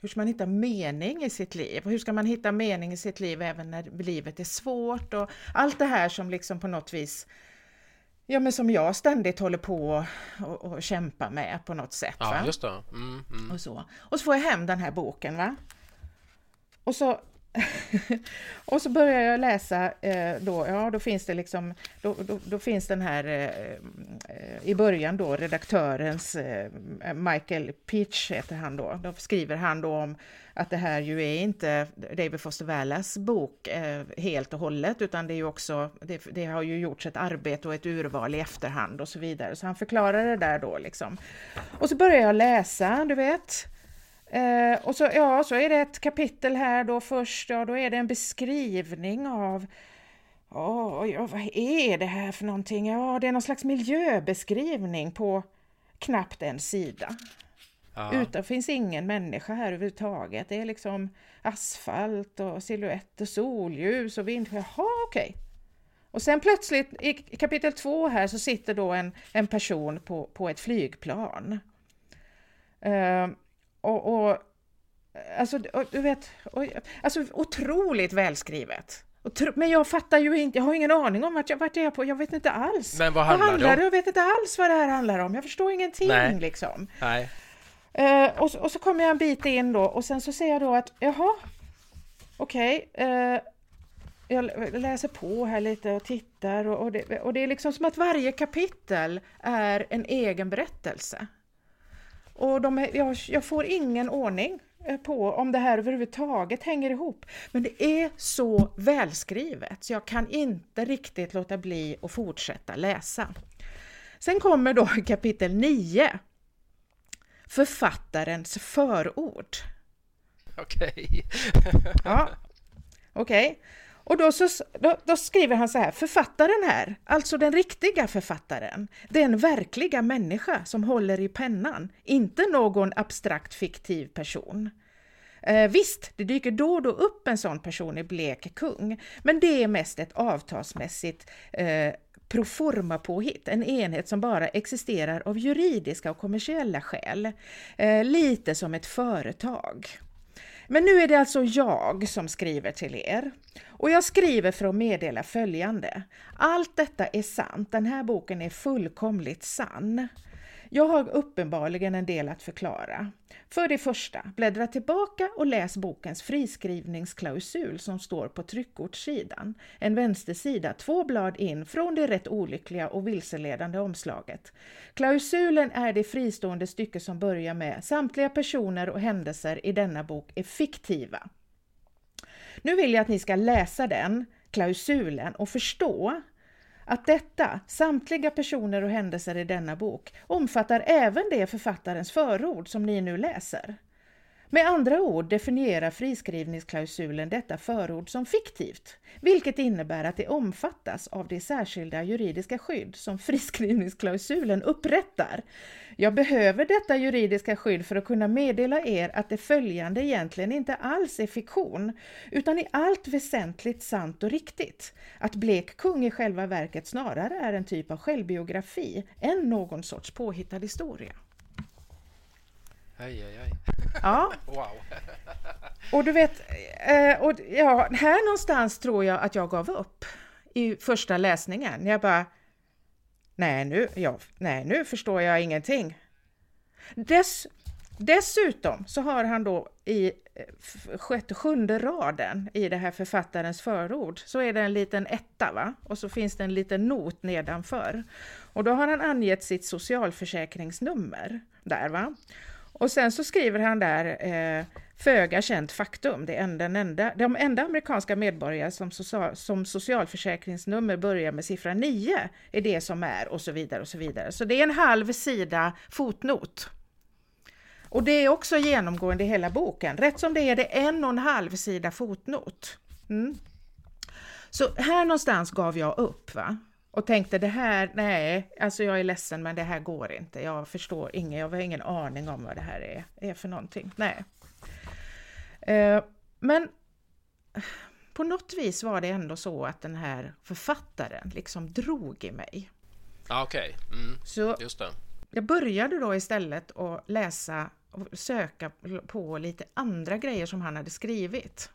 S1: hur ska man hitta mening i sitt liv? Och hur ska man hitta mening i sitt liv även när livet är svårt? Och allt det här som liksom på något vis Ja men som jag ständigt håller på och, och kämpar med på något sätt.
S2: Ja, va? just det. Mm,
S1: mm. Och, så. och så får jag hem den här boken va. Och så och så börjar jag läsa, eh, då, ja då finns det liksom, då, då, då finns den här eh, eh i början då redaktörens eh, Michael Peach heter han då, då skriver han då om att det här ju är inte David Foster Wallace bok eh, helt och hållet utan det är ju också, det, det, har ju gjorts ett arbete och ett urval i efterhand och så vidare. Så han förklarar det där då liksom. Och så börjar jag läsa, du vet, Eh, och så, ja, så är det ett kapitel här då först, ja, då är det en beskrivning av Oh, ja, vad är det här för någonting? Ja, det är någon slags miljöbeskrivning på knappt en sida. Ja. Utan finns ingen människa här överhuvudtaget. Det är liksom asfalt och siluett och solljus och vind. Jaha, okej. Okay. Och sen plötsligt i kapitel två här så sitter då en, en person på, på ett flygplan. Uh, och, och, alltså, och, du vet, och, alltså otroligt välskrivet. Men jag fattar ju inte, jag har ingen aning om vart jag, vart jag är på, jag vet inte alls.
S2: Men vad handlar, vad handlar det om?
S1: Jag vet inte alls vad det här handlar om, jag förstår ingenting
S2: Nej.
S1: liksom.
S2: Nej.
S1: Uh, och, och, så kommer jag en bit in då och sen så ser jag då att, jaha, okej, okay, eh, jag läser på här lite och tittar och, och, det, och det är liksom som att varje kapitel är en egen berättelse. Och de, jag, jag får ingen ordning Eh, på om det här överhuvudtaget hänger ihop. Men det är så välskrivet så jag kan inte riktigt låta bli att fortsätta läsa. Sen kommer då kapitel 9. Författarens förord.
S2: Okej. Okay.
S1: ja, okej. Okay. Och då, så, då, då, skriver han så här, författaren här, alltså den riktiga författaren, den verkliga människa som håller i pennan, inte någon abstrakt fiktiv person. Eh, visst, det dyker då och då upp en sån person i Blek kung, men det är mest ett avtalsmässigt eh, proforma påhitt, en enhet som bara existerar av juridiska och kommersiella skäl, eh, lite som ett företag. Men nu är det alltså jag som skriver till er. Och jag skriver för att meddela följande. Allt detta är sant, den här boken är fullkomligt sann. Jag har uppenbarligen en del att förklara. För det första, bläddra tillbaka och läs bokens friskrivningsklausul som står på tryckortssidan. En vänstersida, två blad in från det rätt olyckliga och vilseledande omslaget. Klausulen är det fristående stycke som börjar med Samtliga personer och händelser i denna bok är fiktiva. Nu vill jag att ni ska läsa den klausulen och förstå att detta, samtliga personer och händelser i denna bok, omfattar även det författarens förord som ni nu läser. Med andra ord definierar friskrivningsklausulen detta förord som fiktivt, vilket innebär att det omfattas av det särskilda juridiska skydd som friskrivningsklausulen upprättar. Jag behöver detta juridiska skydd för att kunna meddela er att det följande egentligen inte alls är fiktion, utan i allt väsentligt sant och riktigt. Att Blek kung i själva verket snarare är en typ av självbiografi än någon sorts påhittad historia.
S2: Aj, aj, aj.
S1: Ja.
S2: Wow.
S1: Och du vet, eh, och ja, här någonstans tror jag att jag gav upp i första läsningen. Jag bara, nej nu, ja, nej, nu förstår jag ingenting. Dess, dessutom så har han då i eh, sjätte, sjunde raden i det här författarens förord så är det en liten etta va? och så finns det en liten not nedanför. Och då har han angett sitt socialförsäkringsnummer där va. Och sen så skriver han där eh, föga känt faktum, det är den enda, de enda amerikanska medborgare som, social, som socialförsäkringsnummer börjar med siffran 9 är det som är och så vidare och så vidare. Så det är en halv sida fotnot. Och det är också genomgående i hela boken. Rätt som det är det en och en halv sida fotnot. Mm. Så här någonstans gav jag upp. va? Och tänkte det här, nej, alltså jag är ledsen men det här går inte. Jag förstår inget, jag har ingen aning om vad det här är, är för någonting. Nej. Eh, men på något vis var det ändå så att den här författaren liksom drog i mig.
S2: Ah, Okej, okay. mm, så just det.
S1: Jag började då istället att läsa och söka på lite andra grejer som han hade skrivit.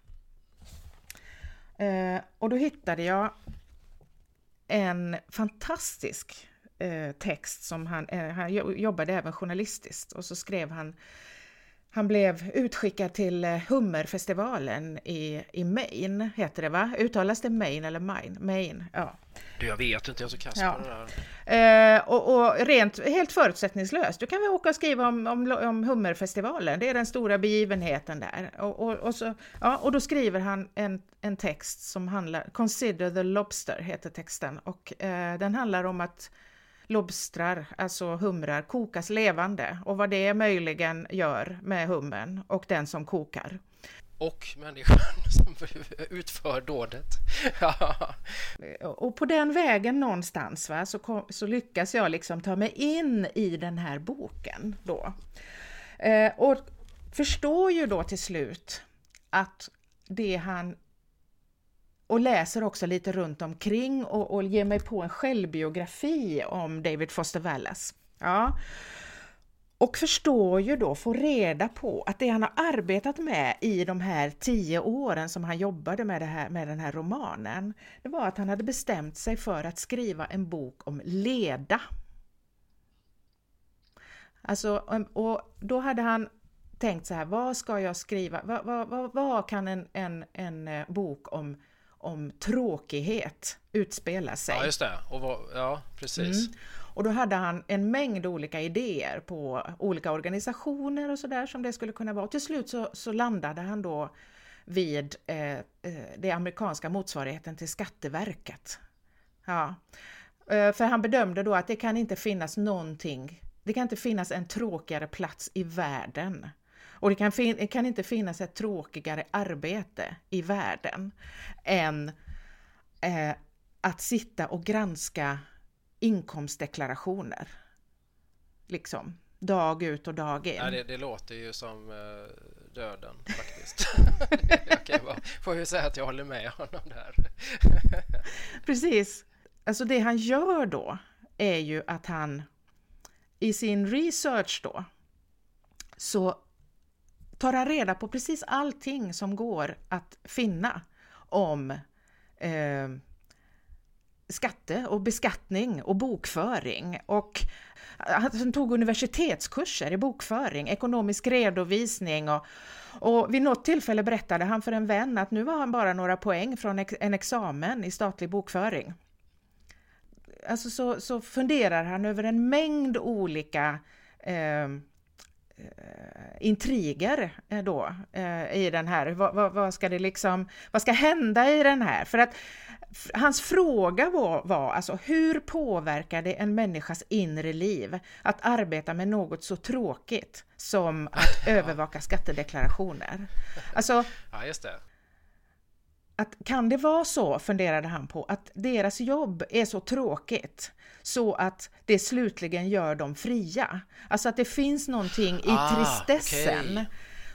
S1: Eh, och då hittade jag en fantastisk eh, text som han, eh, han jobbade även journalistiskt. Och så skrev han han blev utskickad till eh, Hummerfestivalen i, i Maine, heter det va? Uttalas det Maine eller Maine? Maine, ja.
S2: Du, jag vet inte, jag är så kass ja. på det
S1: där. Eh, och, och, rent, helt förutsättningslöst. Du kan väl åka och skriva om, om, om Hummerfestivalen, det är den stora begivenheten där. Och, och, och, så, ja, och då skriver han en, en text som handlar, Consider the Lobster heter texten, och eh, den handlar om att lobstrar, alltså humrar, kokas levande och vad det möjligen gör med hummen och den som kokar.
S2: Och människan som utför dådet.
S1: och på den vägen någonstans va, så, kom, så lyckas jag liksom ta mig in i den här boken då. Eh, och förstår ju då till slut att det han och läser också lite runt omkring och, och ger mig på en självbiografi om David Foster Wallace. Ja. Och förstår ju då, får reda på att det han har arbetat med i de här tio åren som han jobbade med, det här, med den här romanen, det var att han hade bestämt sig för att skriva en bok om leda. Alltså, och då hade han tänkt så här, vad ska jag skriva? Vad, vad, vad, vad kan en, en, en eh, bok om om tråkighet utspela sig.
S2: Ja, just det. Och vad, ja, precis. Mm.
S1: Och då hade han en mängd olika idéer på olika organisationer och sådär som det skulle kunna vara. Och till slut så, så landade han då vid eh, eh det amerikanska motsvarigheten till Skatteverket. Ja. Eh, för han bedömde då att det kan inte finnas någonting, det kan inte finnas en tråkigare plats i världen och det kan, det kan inte finnas ett tråkigare arbete i världen än eh, att sitta och granska inkomstdeklarationer. Liksom, dag ut och dag in.
S2: Ja, det, det låter ju som uh, döden faktiskt. jag bara, får ju säga att jag håller med honom där.
S1: Precis. Alltså det han gör då är ju att han i sin research då så tar han reda på precis allting som går att finna om eh, skatte och beskattning och bokföring. Och eh, han tog universitetskurser i bokföring, ekonomisk redovisning och, och vid något tillfälle berättade han för en vän att nu var han bara några poäng från en examen i statlig bokföring. Alltså så, så funderar han över en mängd olika Eh, eh intriger eh, då eh, i den här. Vad, vad, vad, ska det liksom, vad ska hända i den här? För att hans fråga var, var alltså hur påverkar det en människas inre liv att arbeta med något så tråkigt som att övervaka skattedeklarationer? Alltså,
S2: ja, just det.
S1: Att, kan det vara så, funderade han på, att deras jobb är så tråkigt så att det slutligen gör dem fria. Alltså att det finns någonting i ah, tristessen okay.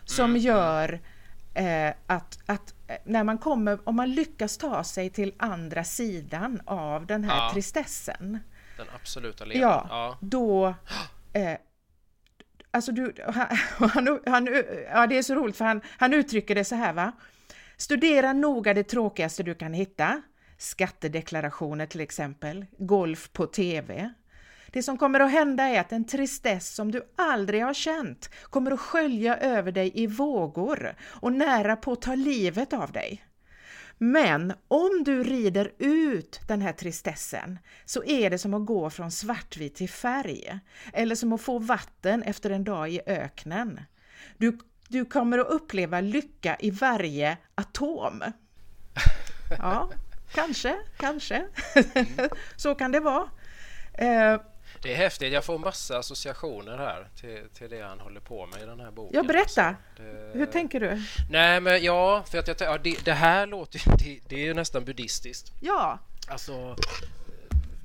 S1: som mm. gör eh, att, att eh, när man kommer, om man lyckas ta sig till andra sidan av den här ah. tristessen.
S2: Den absoluta leden.
S1: Ja, ah. då eh, Alltså du, han, han, han, ja det är så roligt för han, han uttrycker det så här va. Studera noga det tråkigaste du kan hitta skattedeklarationer till exempel, golf på TV. Det som kommer att hända är att en tristess som du aldrig har känt kommer att skölja över dig i vågor och nära på ta livet av dig. Men om du rider ut den här tristessen så är det som att gå från svartvit till färg eller som att få vatten efter en dag i öknen. Du, du kommer att uppleva lycka i varje atom. Ja, Kanske, kanske. Mm. så kan det vara.
S2: Eh, det är häftigt. Jag får massa associationer här till, till det han håller på med i den här boken.
S1: Ja, berätta. Det... Hur tänker du?
S2: Nej, men ja, för att jag ja, det, det här låter det, det är ju nästan buddhistiskt.
S1: Ja.
S2: Alltså,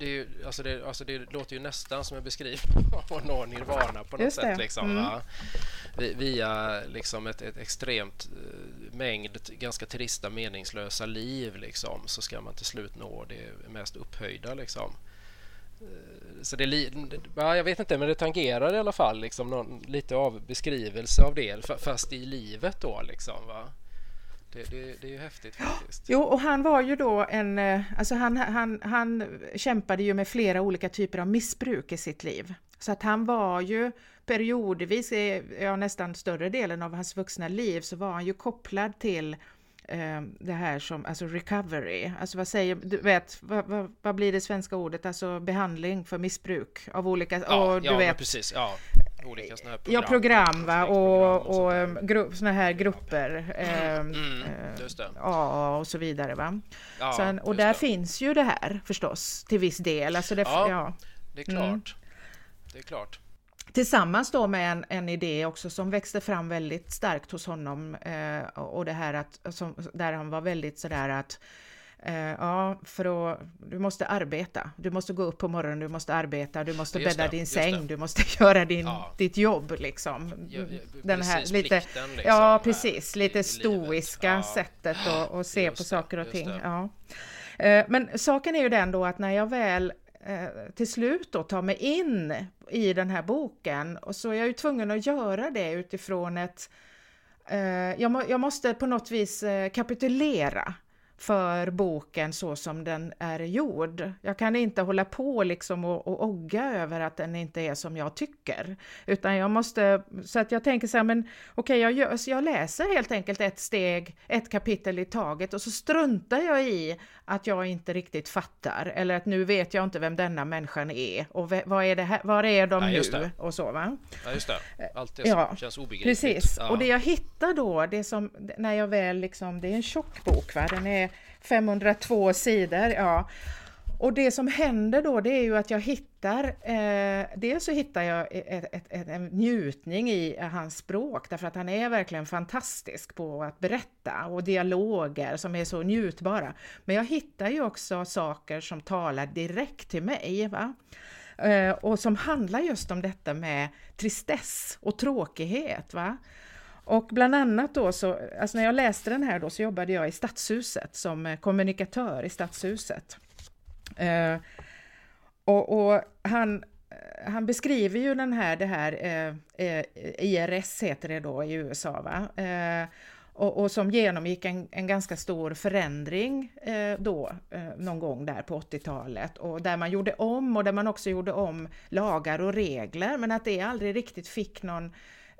S2: det, är, alltså det, alltså det låter ju nästan som en beskrivning av att nå nirvana på något Just sätt. Liksom, mm. Via liksom ett, ett extremt eh, mängd ganska trista meningslösa liv liksom, så ska man till slut nå det mest upphöjda. Liksom. Eh, så det, ja, jag vet inte, men det tangerar i alla fall liksom någon, lite av beskrivelse av det, fast i livet då. Liksom, va? Det, det, det, är ju häftigt faktiskt.
S1: Jo, och han var ju då en, eh, alltså han, han, han kämpade ju med flera olika typer av missbruk i sitt liv. Så att han var ju periodvis, ja nästan större delen av hans vuxna liv, så var han ju kopplad till eh, det här som, alltså recovery, alltså vad säger, du vet, vad, vad, vad blir det svenska ordet, alltså behandling för missbruk av olika,
S2: ja,
S1: och
S2: du ja, vet, precis, ja olika
S1: såna här program. Ja, program va? och, och, och grupp, såna här grupper. Eh,
S2: mm, just det.
S1: AA och så vidare. Va? Ja, Sen, och där det. finns ju det här förstås till viss del. Alltså det, ja. ja.
S2: det är klart. Mm. Det är klart.
S1: Tillsammans då med en, en idé också som växte fram väldigt starkt hos honom eh, och det här att, som, där han var väldigt sådär att ja, för att, du måste arbeta. Du måste gå upp på morgonen, du måste arbeta, du måste bädda det, din säng, du måste göra din, ja. ditt jobb liksom. Ja, Den här lite, liksom, ja precis, lite stoiska ja. sättet att, se på saker och ting. Ja. Eh, men saken är ju den då att när jag väl eh, till slut då tar mig in i den här boken och så är jag ju tvungen att göra det utifrån ett jag måste på något vis kapitulera för boken så som den är gjord. Jag kan inte hålla på liksom och, och ogga över att den inte är som jag tycker, utan jag måste, så att jag tänker så här, men okej, okay, jag, jag läser helt enkelt ett steg, ett kapitel i taget och så struntar jag i att jag inte riktigt fattar eller att nu vet jag inte vem denna människan är och vad är det här, var är de ja, nu och så va.
S2: Ja, just det. Allt det som ja, känns obegripligt.
S1: Precis,
S2: ja.
S1: och det jag hittar då, det som när jag väl liksom, det är en tjock bok va, den är 502 sidor, ja. Och det som händer då det är ju att jag hittar, eh, dels så hittar jag ett, ett, ett, en njutning i eh, hans språk därför att han är verkligen fantastisk på att berätta och dialoger som är så njutbara. Men jag hittar ju också saker som talar direkt till mig. Va? Eh, och som handlar just om detta med tristess och tråkighet. Va? Och bland annat då så, alltså när jag läste den här då så jobbade jag i Stadshuset som eh, kommunikatör i Stadshuset. Eh, och, och, han, han beskriver ju den här, det här eh, eh IRS heter det då i USA va. Eh, och, och, som genomgick en, en ganska stor förändring eh, då, eh, någon gång där på 80-talet och där man gjorde om och där man också gjorde om lagar och regler men att det aldrig riktigt fick någon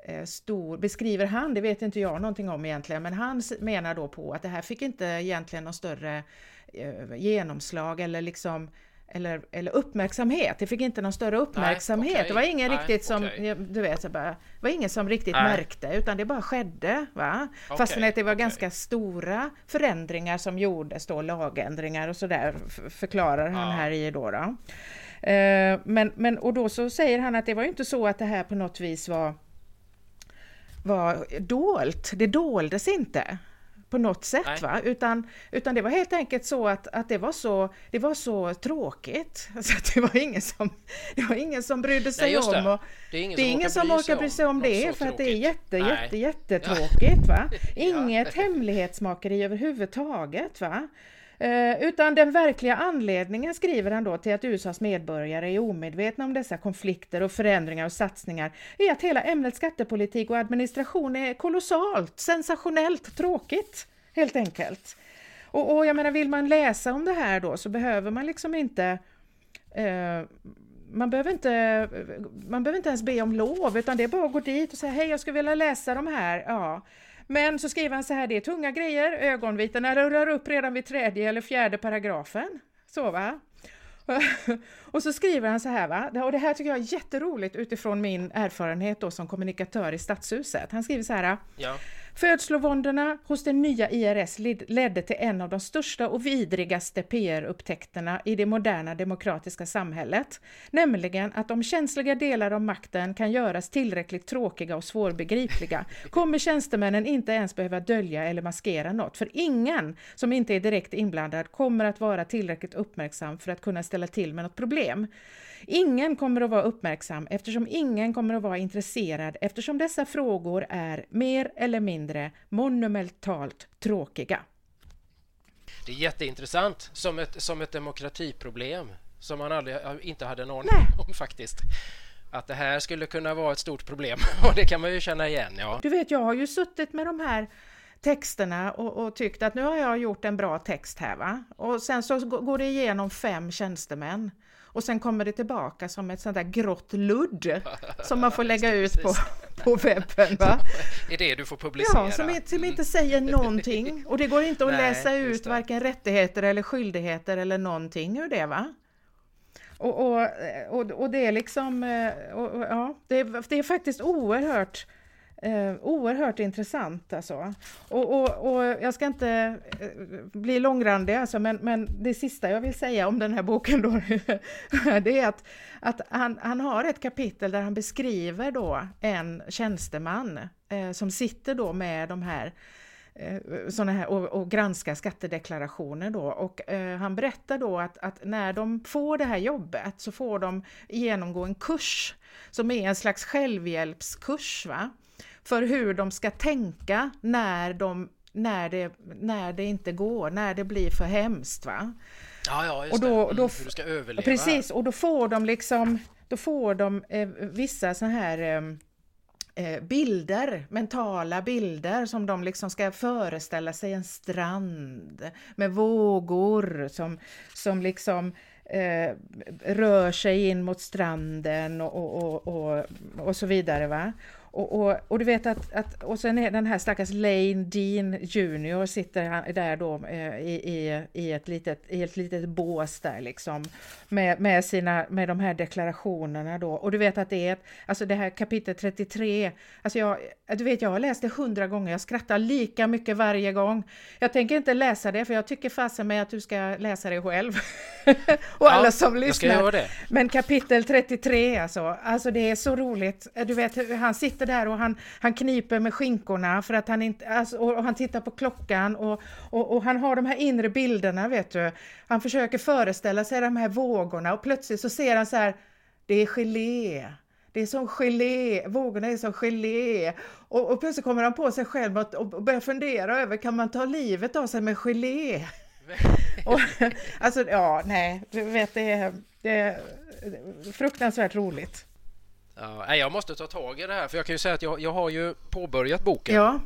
S1: Eh, stor, beskriver han, det vet inte jag någonting om egentligen, men han menar då på att det här fick inte egentligen någon större eh, genomslag eller liksom eller, eller uppmärksamhet. Det fick inte någon större uppmärksamhet. Nej, okay. Det var ingen Nej, riktigt som, okay. du vet, så bara, var ingen som riktigt Nej. märkte, utan det bara skedde. Va? Okay. Fastän att det var ganska stora förändringar som gjordes då, lagändringar och sådär, förklarar han ja. här i då. då. Eh, men, men, och då så säger han att det var ju inte så att det här på något vis var var dolt. Det doldes inte på något sätt, va? Utan, utan det var helt enkelt så att, att det, var så, det var så tråkigt. Att det, var ingen som, det var ingen som brydde sig Nej, om. Och det är ingen, det är ingen som orkar bry sig om, det, för att det är jätte, Nej. jätte, jättetråkigt. Va? Inget ja. hemlighetsmakeri överhuvudtaget. Va? Eh, utan den verkliga anledningen, skriver han då, till att USAs medborgare är omedvetna om dessa konflikter och förändringar och satsningar är att hela ämnet skattepolitik och administration är kolossalt, sensationellt tråkigt, helt enkelt. Och, och jag menar, vill man läsa om det här då så behöver man liksom inte eh, man behöver, inte, man behöver inte ens be om lov, utan det är bara att gå dit och säga hej, jag skulle vilja läsa de här. Ja. Men så skriver han så här, det är tunga grejer, ögonvitorna rullar upp redan vid tredje eller fjärde paragrafen. Så va? och så skriver han så här, va? och det här tycker jag är jätteroligt utifrån min erfarenhet då som kommunikatör i Stadshuset. Han skriver så här, ja. Födslovåndorna hos den nya IRS ledde till en av de största och vidrigaste PR-upptäckterna i det moderna demokratiska samhället, nämligen att om känsliga delar av makten kan göras tillräckligt tråkiga och svårbegripliga kommer tjänstemännen inte ens behöva dölja eller maskera något, för ingen som inte är direkt inblandad kommer att vara tillräckligt uppmärksam för att kunna ställa till med något problem. Ingen kommer att vara uppmärksam eftersom ingen kommer att vara intresserad eftersom dessa frågor är mer eller mindre monumentalt tråkiga.
S2: Det är jätteintressant som ett, som ett demokratiproblem som man aldrig, inte hade en aning om faktiskt att det här skulle kunna vara ett stort problem och det kan man ju känna igen. Ja.
S1: Du vet, jag har ju suttit med de här texterna och, och tyckt att nu har jag gjort en bra text här va och sen så går det igenom fem tjänstemän och sen kommer det tillbaka som ett sånt där grått ludd som man får lägga ut på, på webben. Va?
S2: Det är det du får publicera?
S1: Ja, som, som inte säger någonting och det går inte att Nej, läsa ut varken rättigheter eller skyldigheter eller någonting ur det. va? Och, och, och, och det är liksom, och, ja, det är, det är faktiskt oerhört Eh, oerhört intressant alltså. Och, och, och jag ska inte eh, bli långrandig alltså, men, men det sista jag vill säga om den här boken då, det är att, att han, han har ett kapitel där han beskriver då en tjänsteman eh, som sitter då med de här eh, såna här och, och granskar skattedeklarationer då och eh, han berättar då att, att när de får det här jobbet så får de genomgå en kurs som är en slags självhjälpskurs va? För hur de ska tänka när, de, när, det, när det inte går, när det blir för hemskt. Va?
S2: Ja, ja, just och då, det. Mm, hur du ska överleva.
S1: Precis, och då får de liksom då får de eh, vissa så här eh, eh, bilder, mentala bilder som de liksom ska föreställa sig en strand med vågor som, som liksom eh, rör sig in mot stranden och, och, och, och, och så vidare. Va? Och, och, och, du vet att, att, och sen är den här stackars Lane Dean Jr sitter han där då eh, i, i, i, ett litet, i ett litet bås där liksom med, med, sina, med de här deklarationerna då. Och du vet att det är ett, alltså det här kapitel 33, alltså jag, du vet jag har läst det hundra gånger, jag skrattar lika mycket varje gång. Jag tänker inte läsa det för jag tycker fasen med att du ska läsa det själv. och alla som lyssnar. Men kapitel 33 alltså, alltså det är så roligt. Du vet, han sitter där och han, han kniper med skinkorna för att han inte, alltså, och, han tittar på klockan och, och, och han har de här inre bilderna vet du. Han försöker föreställa sig de här vågorna och plötsligt så ser han så här, det är gelé. Det är som gelé, vågorna är som gelé. Och, och plötsligt kommer han på sig själv och, och börjar fundera över, kan man ta livet av sig med gelé? och, alltså, ja, nej, du vet, det är, det är fruktansvärt roligt.
S2: Ja, jag måste ta tag i det här, för jag kan ju säga att jag, jag har ju påbörjat boken.
S1: Ja.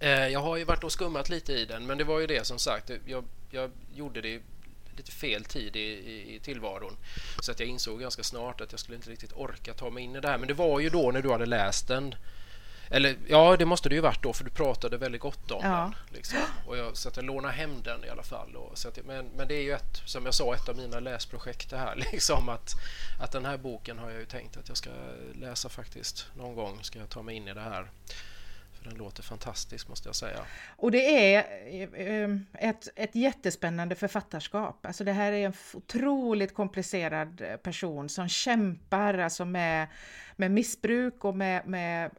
S2: Eh, jag har ju varit och skummat lite i den, men det var ju det som sagt, jag, jag gjorde det lite fel tid i, i, i, tillvaron. Så att jag insåg ganska snart att jag skulle inte riktigt orka ta mig in i det här. Men det var ju då när du hade läst den eller ja, det måste det ju varit då för du pratade väldigt gott om ja. den. Liksom. Och jag, så att jag lånade hem den i alla fall. Och, så att, men, men det är ju ett, som jag sa, ett av mina läsprojekt det här. Liksom att, att den här boken har jag ju tänkt att jag ska läsa faktiskt. Någon gång ska jag ta mig in i det här. Den låter fantastisk måste jag säga.
S1: Och det är eh, eh, ett, ett jättespännande författarskap. Alltså det här är en otroligt komplicerad eh, person som kämpar alltså med, med missbruk och med, med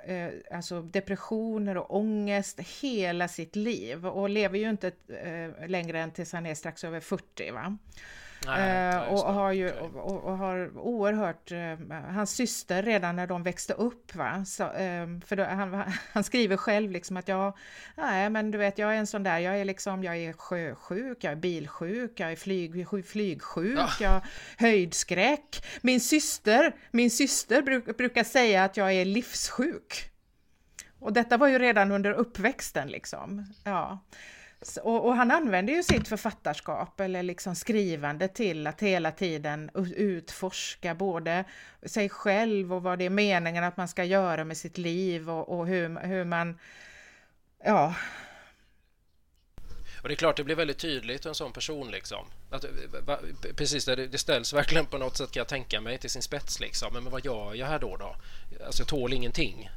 S1: alltså depressioner och ångest hela sitt liv och lever ju inte längre än tills han är strax över 40. Va? Nej, eh, och, har ju, och, och, har oerhört, eh, hans syster redan när de växte upp, va? Så, eh, för då, han, han skriver själv liksom att jag, nej men du vet jag är en sån där, jag är liksom, jag är sjösjuk, jag är bilsjuk, jag är flyg, flygsjuk, ja. jag höjdskräck. Min syster, min syster bruk, brukar säga att jag är livssjuk. Och detta var ju redan under uppväxten liksom. Ja. Och, och, han använder ju sitt författarskap eller liksom skrivande till att hela tiden utforska både sig själv och vad det är meningen att man ska göra med sitt liv och, och hur, hur man, ja,
S2: och det är klart, det blir väldigt tydligt en sån person liksom. Att, precis, det, det ställs verkligen på något sätt kan jag tänka mig till sin spets liksom. Men, men vad gör jag här då? då? Alltså jag tål ingenting.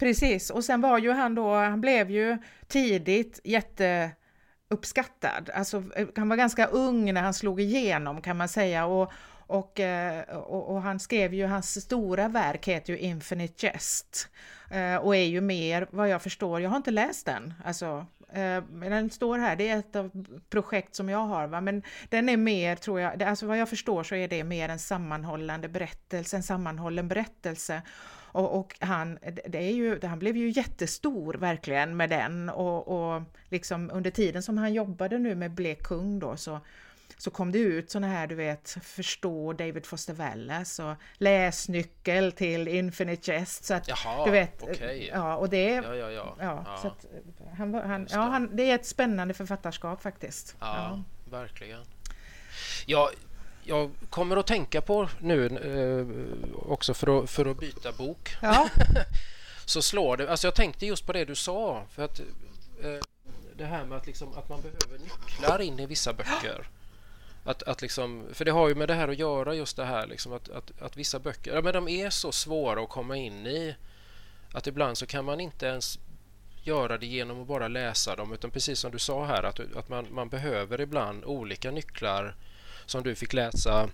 S1: Precis, och sen var ju han då, han blev ju tidigt jätteuppskattad. Alltså eh, han var ganska ung när han slog igenom kan man säga och, och, eh, och, och, han skrev ju, hans stora verk heter ju Infinite Jest eh, och är ju mer, vad jag förstår, jag har inte läst den, alltså men den står här, det är ett av projekt som jag har, va? men den är mer, tror jag, alltså vad jag förstår så är det mer en sammanhållande berättelse, en sammanhållen berättelse och, och, han, det är ju, han blev ju jättestor verkligen med den och, och liksom under tiden som han jobbade nu med Blek kung då så så kom det ut såna här, du vet, förstå David Foster Wallace och läsnyckel till Infinite Jest. Så att,
S2: Jaha,
S1: du vet,
S2: okay.
S1: ja, och det,
S2: ja, ja, ja.
S1: ja, Så att, han, han, ja, han, det är ett spännande författarskap faktiskt.
S2: Ja, ja. verkligen. Ja, jag kommer att tänka på nu eh, också för att, för att byta bok.
S1: Ja.
S2: så slår det. Alltså jag tänkte just på det du sa. För att eh, Det här med att, liksom, att man behöver nycklar in i vissa böcker. Att, att liksom, för det har ju med det här att göra just det här liksom att, att, att vissa böcker, ja men de är så svåra att komma in i Att ibland så kan man inte ens göra det genom att bara läsa dem utan precis som du sa här att, att man, man behöver ibland olika nycklar som du fick läsa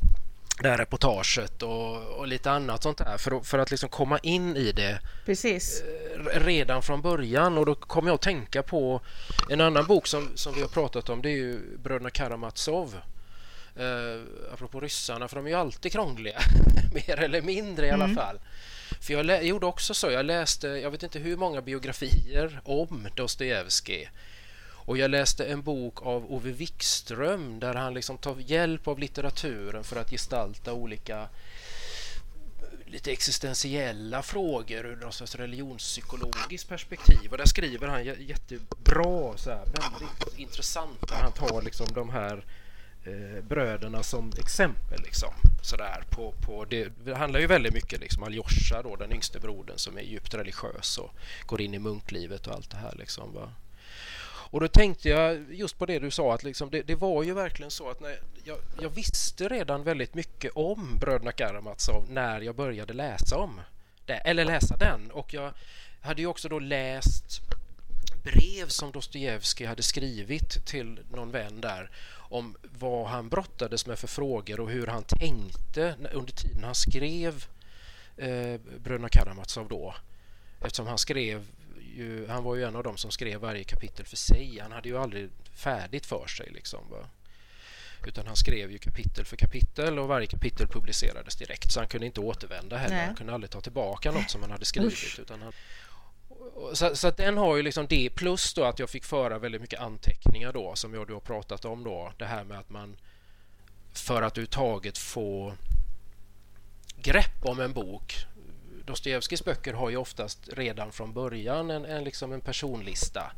S2: det här reportaget och, och lite annat sånt där för, för att liksom komma in i det
S1: Precis.
S2: Eh, redan från början och då kommer jag att tänka på en annan bok som, som vi har pratat om det är ju Bröderna Karamazov eh, apropå ryssarna för de är ju alltid krångliga mer eller mindre i alla mm. fall för jag gjorde också så, jag läste jag vet inte hur många biografier om Dostojevskij och jag läste en bok av Ove Wikström där han liksom tar hjälp av litteraturen för att gestalta olika eh, lite existentiella frågor ur något slags religionspsykologiskt perspektiv. Och där skriver han jättebra, så här, väldigt intressant. Han tar liksom de här eh, bröderna som exempel. Liksom, sådär, på, på det, det handlar ju väldigt mycket liksom Aljosha, då, den yngste brodern som är djupt religiös och går in i munklivet och allt det här. Liksom, va? Och då tänkte jag just på det du sa att liksom det, det, var ju verkligen så att när jag, jag, visste redan väldigt mycket om Bröderna Karamazov när jag började läsa om det, eller läsa den. Och jag hade ju också då läst brev som Dostojevskij hade skrivit till någon vän där om vad han brottades med för frågor och hur han tänkte under tiden han skrev eh, Bröderna Karamazov då. Eftersom han skrev ju, han var ju en av dem som skrev varje kapitel för sig. Han hade ju aldrig färdigt för sig. Liksom, va? Utan han skrev ju kapitel för kapitel och varje kapitel publicerades direkt. Så han kunde inte återvända heller. Nej. Han kunde aldrig ta tillbaka något som han hade skrivit. Utan han, så, så den har ju liksom det plus då att jag fick föra väldigt mycket anteckningar då som jag har pratat om då. Det här med att man för att överhuvudtaget få grepp om en bok Dostojevskijs böcker har ju oftast redan från början en, en, liksom en personlista.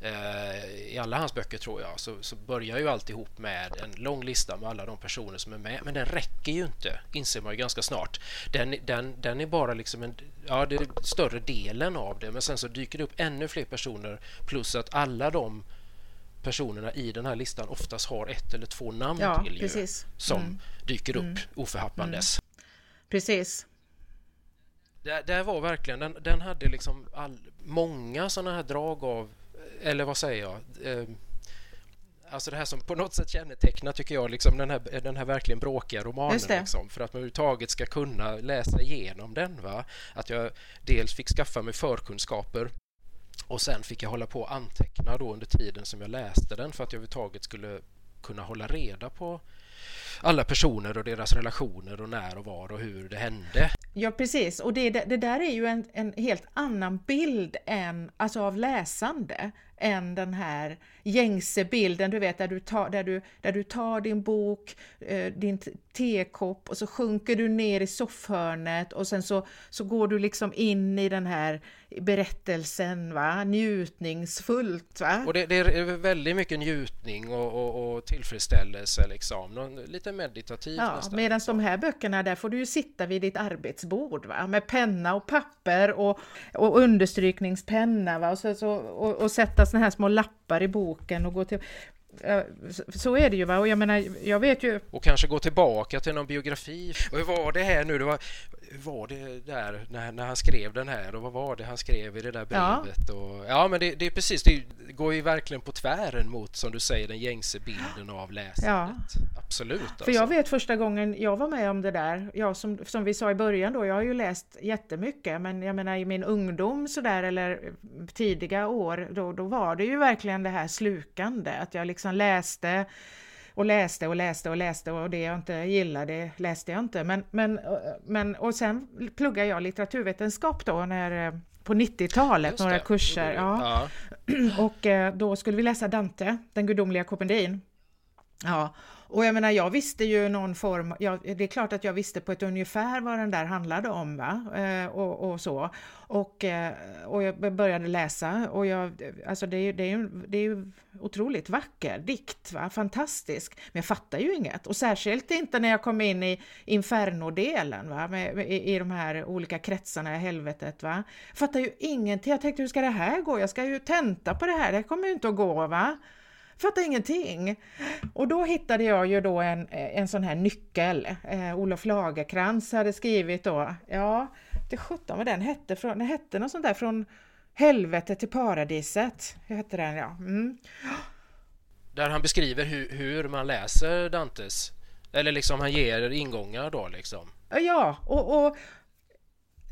S2: Eh, I alla hans böcker tror jag så, så börjar ju alltihop med en lång lista med alla de personer som är med. Men den räcker ju inte, inser man ju ganska snart. Den, den, den är bara liksom en, ja, det är större delen av det men sen så dyker det upp ännu fler personer plus att alla de personerna i den här listan oftast har ett eller två namn ja, till ju, som mm. dyker upp mm. oförhappandes. Mm.
S1: Precis.
S2: Det, det var verkligen, den, den hade liksom all, många sådana här drag av, eller vad säger jag? Eh, alltså det här som på något sätt kännetecknar, tycker jag, liksom den, här, den här verkligen bråkiga romanen. Liksom, för att man överhuvudtaget ska kunna läsa igenom den. Va? Att jag dels fick skaffa mig förkunskaper och sen fick jag hålla på och anteckna då under tiden som jag läste den för att jag överhuvudtaget skulle kunna hålla reda på alla personer och deras relationer och när och var och hur det hände.
S1: Ja precis, och det, det där är ju en, en helt annan bild än, alltså av läsande än den här gängse bilden, du vet där du tar, där du, där du tar din bok, eh, din tekopp och så sjunker du ner i soffhörnet och sen så, så går du liksom in i den här berättelsen, va? njutningsfullt. Va?
S2: Och det, det är väldigt mycket njutning och, och, och tillfredsställelse, liksom. Någon, lite meditativt
S1: ja, nästan. Medan de här böckerna, där får du ju sitta vid ditt arbetsbord va? med penna och papper och, och understrykningspenna va? Och, så, så, och, och sätta såna här små lappar i boken och gå till så är det ju va, och jag menar, jag vet ju...
S2: Och kanske gå tillbaka till någon biografi. Och hur var det här nu? Det var, var det där när, när han skrev den här och vad var det han skrev i det där brevet? Ja, och, ja men det, det är precis, det går ju verkligen på tvären mot som du säger den gängse bilden av läsandet. Ja. Absolut. Alltså.
S1: För jag vet första gången jag var med om det där, jag som, som vi sa i början då, jag har ju läst jättemycket men jag menar i min ungdom sådär eller tidiga år då, då var det ju verkligen det här slukande, att jag liksom läste och läste och läste och läste och det jag inte gillade läste jag inte. Men, men, men, och sen pluggade jag litteraturvetenskap då när, eh, på 90-talet, några kurser. Ja. ja. Och eh, då skulle vi läsa Dante, den gudomliga kopendin. Ja, och jag menar, jag visste ju någon form, ja, det är klart att jag visste på ett ungefär vad den där handlade om va? Eh, och, och, så. Och, eh, och jag började läsa och jag, alltså det, är, det, är ju, det är ju otroligt vacker dikt, va? fantastisk. Men jag fattar ju inget och särskilt inte när jag kom in i Inferno-delen va? Med, med, i, i de här olika kretsarna i helvetet. Va? Jag fattar ju ingenting. Jag tänkte hur ska det här gå? Jag ska ju tenta på det här, det kommer ju inte att gå. va? Fattar ingenting. Och då hittade jag ju då en, en sån här nyckel. Eh, Olof Lagerkrans hade skrivit då, ja, det sjutton vad den hette, från, den hette något sånt där från helvetet till paradiset. Hur hette den ja. Mm.
S2: Där han beskriver hur, hur man läser Dantes, eller liksom han ger ingångar då liksom.
S1: Ja, och, och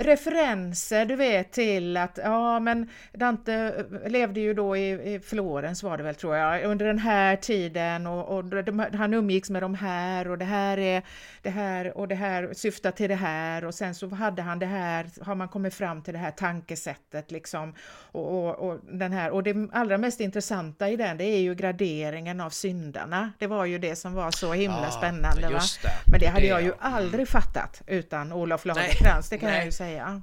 S1: referenser du vet till att ja men Dante levde ju då i, i Florens var det väl tror jag under den här tiden och, och de, han umgicks med de här och det här är det här och det här syftar till det här och sen så hade han det här har man kommit fram till det här tankesättet liksom och, och, och den här och det allra mest intressanta i den det är ju graderingen av syndarna. Det var ju det som var så himla ah, spännande. Va? Det. Men det hade jag ju aldrig fattat utan Olof Lagercrantz, det kan Nej. jag ju säga säga.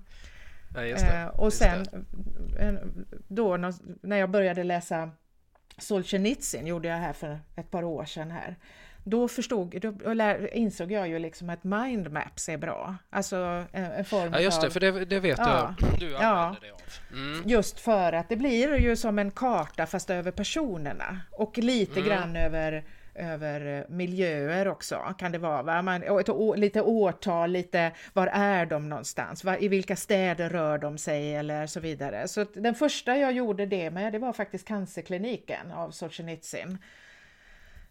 S2: Ja, eh,
S1: och sen då när jag började läsa Solzhenitsyn gjorde jag här för ett par år sedan här. Då förstod, då insåg jag ju liksom att mindmaps är bra. Alltså en, form
S2: Ja just det, av, för det, det vet ja, jag du använder ja, dig av.
S1: Mm. Just för att det blir ju som en karta fast över personerna och lite mm. grann över över eh, miljöer också kan det vara. Va? Man, ett, lite årtal, lite var är de någonstans? Va? I vilka städer rör de sig eller så vidare. Så den första jag gjorde det med det var faktiskt cancerkliniken av Solzhenitsyn.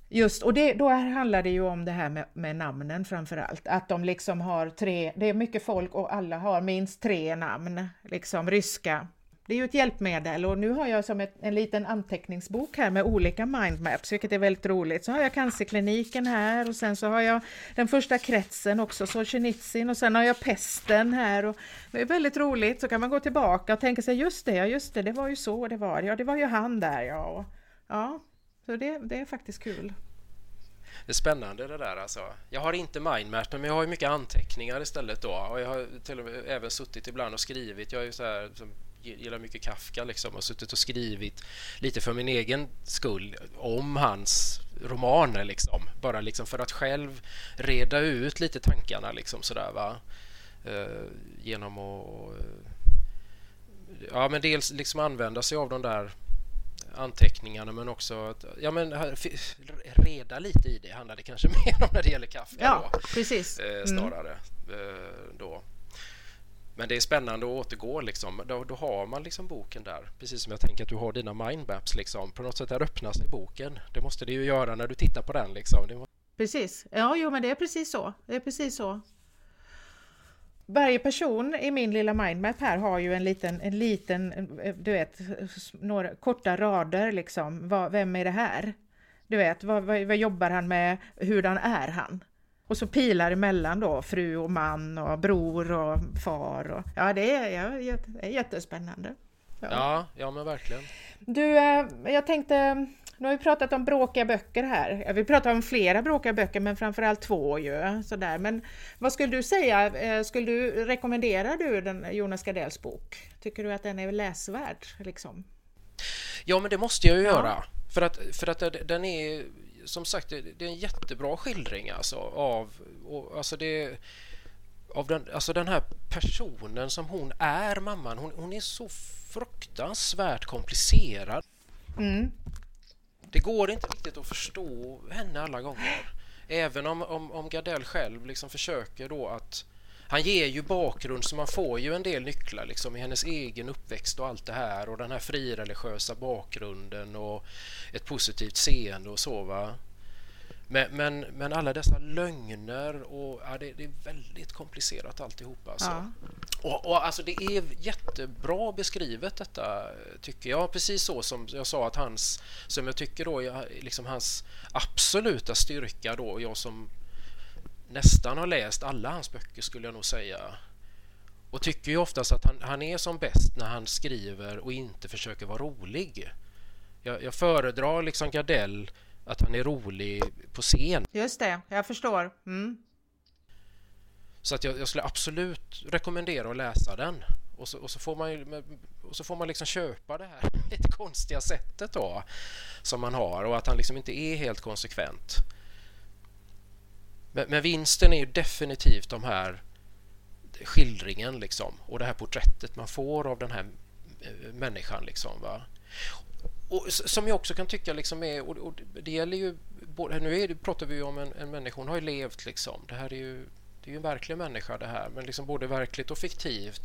S1: Just, och det, då handlar det ju om det här med, med namnen framför allt. Att de liksom har tre, det är mycket folk och alla har minst tre namn, liksom ryska, det är ju ett hjälpmedel och nu har jag som ett, en liten anteckningsbok här med olika mindmaps, vilket är väldigt roligt. Så har jag cancerkliniken här och sen så har jag den första kretsen också, Solzhenitsyn och sen har jag pesten här. Och det är väldigt roligt, så kan man gå tillbaka och tänka sig just det, just det, det var ju så det var, ja det var ju han där ja. Och, ja, så det, det är faktiskt kul.
S2: Det är spännande det där alltså. Jag har inte mindmap men jag har ju mycket anteckningar istället då och jag har till och med även suttit ibland och skrivit. Jag är ju så här som gillar mycket Kafka liksom och suttit och skrivit lite för min egen skull om hans romaner liksom. Bara liksom för att själv reda ut lite tankarna liksom sådär va. Uh, genom att ja men dels liksom använda sig av de där anteckningarna men också att ja, men, reda lite i det handlar det kanske mer om när det gäller Kafka
S1: ja, då, precis.
S2: Eh, mm. snarare. Mm. då. Men det är spännande att återgå liksom. Då, då, har man liksom boken där. Precis som jag tänker att du har dina mindmaps liksom. På något sätt där öppnas i boken. Det måste det ju göra när du tittar på den liksom. Måste...
S1: Precis. Ja, jo, men det är precis så. Det är precis så. Varje person i min lilla mindmap här har ju en liten, en liten, du vet, några korta rader liksom. vem är det här? Du vet, vad, vad, vad jobbar han med? Hurdan är han? Och så pilar emellan då, fru och man och bror och far. Och, ja, det är, ja, det är jättespännande.
S2: Ja. ja, ja men verkligen.
S1: Du, eh, jag tänkte, nu har vi pratat om bråkiga böcker här. Vi pratar om flera bråkiga böcker, men framförallt två ju. Sådär. Men vad skulle du säga, eh, skulle du, rekommendera du den Jonas Gardells bok? Tycker du att den är läsvärd? Liksom?
S2: Ja, men det måste jag ju ja. göra. För att, för att den är som sagt, det, är en jättebra skildring alltså av, och, alltså det, av den, alltså den här personen som hon är, mamman. Hon, hon är så fruktansvärt komplicerad. Mm. Det går inte riktigt att förstå henne alla gånger. Även om, om, om Gardell själv liksom försöker då att han ger ju bakgrund så man får ju en del nycklar liksom i hennes egen uppväxt och allt det här och den här frireligiösa bakgrunden och ett positivt seende och så va. Men, men, men alla dessa lögner och ja, det, det, är väldigt komplicerat alltihopa. Alltså. Ja. Och, och alltså det är jättebra beskrivet detta tycker jag. Precis så som jag sa att hans, som jag tycker då, liksom hans absoluta styrka då, jag som nästan har läst alla hans böcker skulle jag nog säga. Och tycker ju oftast att han, han är som bäst när han skriver och inte försöker vara rolig. Jag, jag föredrar liksom Gardell att han är rolig på scen.
S1: Just det, jag förstår. Mm.
S2: Så att jag, jag, skulle absolut rekommendera att läsa den. Och så, och så får man ju, och så får man liksom köpa det här lite konstiga sättet då som man har och att han liksom inte är helt konsekvent. Men, men vinsten är ju definitivt de här skildringen liksom och det här porträttet man får av den här eh, människan liksom va. och som jag också kan tycka liksom är, och, och det gäller ju, nu är det, pratar vi om en, en människa, hon har ju levt liksom, det här är ju det är ju en verklig människa det här, men liksom både verkligt och fiktivt.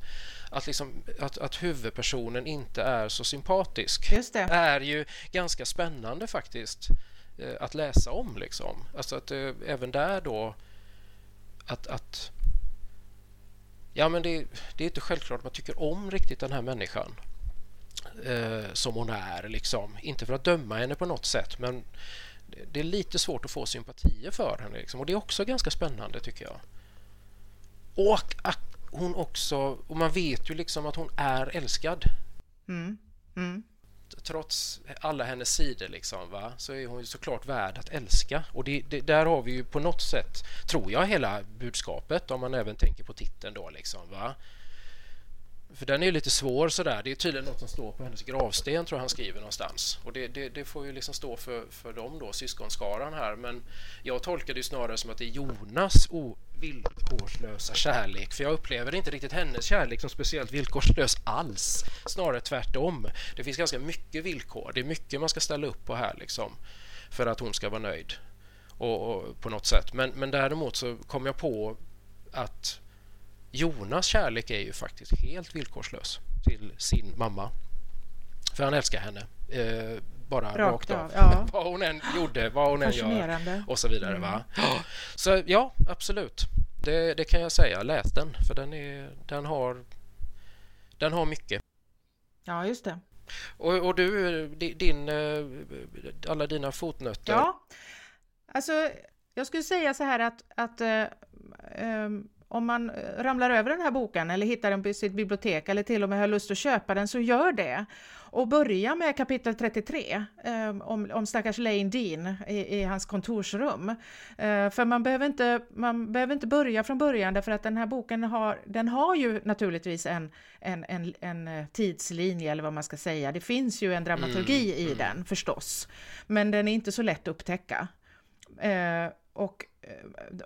S2: Att, liksom, att, att huvudpersonen inte är så sympatisk är ju ganska spännande faktiskt Eh, att läsa om. Liksom. Alltså att eh, även där då att, att ja, men det, det, är inte självklart att man tycker om riktigt den här människan eh, som hon är. Liksom. Inte för att döma henne på något sätt, men det är lite svårt att få sympatier för henne. Liksom. Och det är också ganska spännande tycker jag. Och att hon också, och man vet ju liksom att hon är älskad. Mm. Mm. Trots alla hennes sidor liksom, va? så är hon ju såklart värd att älska. Och det, det, där har vi ju på något sätt, tror jag, hela budskapet om man även tänker på titeln då. Liksom, va? För den är ju lite svår sådär. Det är tydligen något som står på hennes gravsten tror jag han skriver någonstans. Och det, det, det får ju liksom stå för, för dem då, syskonskaran här. Men jag tolkar det snarare som att det är Jonas villkorslösa kärlek. För jag upplever inte riktigt hennes kärlek som speciellt villkorslös alls. Snarare tvärtom. Det finns ganska mycket villkor. Det är mycket man ska ställa upp på här liksom. För att hon ska vara nöjd. Och, och på något sätt. Men, men däremot så kom jag på att Jonas kärlek är ju faktiskt helt villkorslös till sin mamma. För han älskar henne. Eh, bara rakt, rakt av. Ja. vad hon än gjorde, vad hon än gör och så vidare. Mm. Va? Så ja, absolut. Det, det, kan jag säga. Läs den, för den, är, den, har, den har mycket.
S1: Ja, just det.
S2: Och, och du, din, eh, alla dina fotnötter?
S1: Ja, alltså jag skulle säga så här att, att äh, äh, om man eh, ramlar över den här boken eller hittar den på sitt bibliotek eller till och med har lust att köpa den så gör det. Och börja med kapitel 33 eh, om, om stackars Lane Dean i, i hans kontorsrum. Eh, för man behöver, inte, man behöver inte börja från början därför att den här boken har, den har ju naturligtvis en, en, en, en eh, tidslinje eller vad man ska säga. Det finns ju en dramaturgi mm. i mm. den förstås, men den är inte så lätt att upptäcka. Eh, och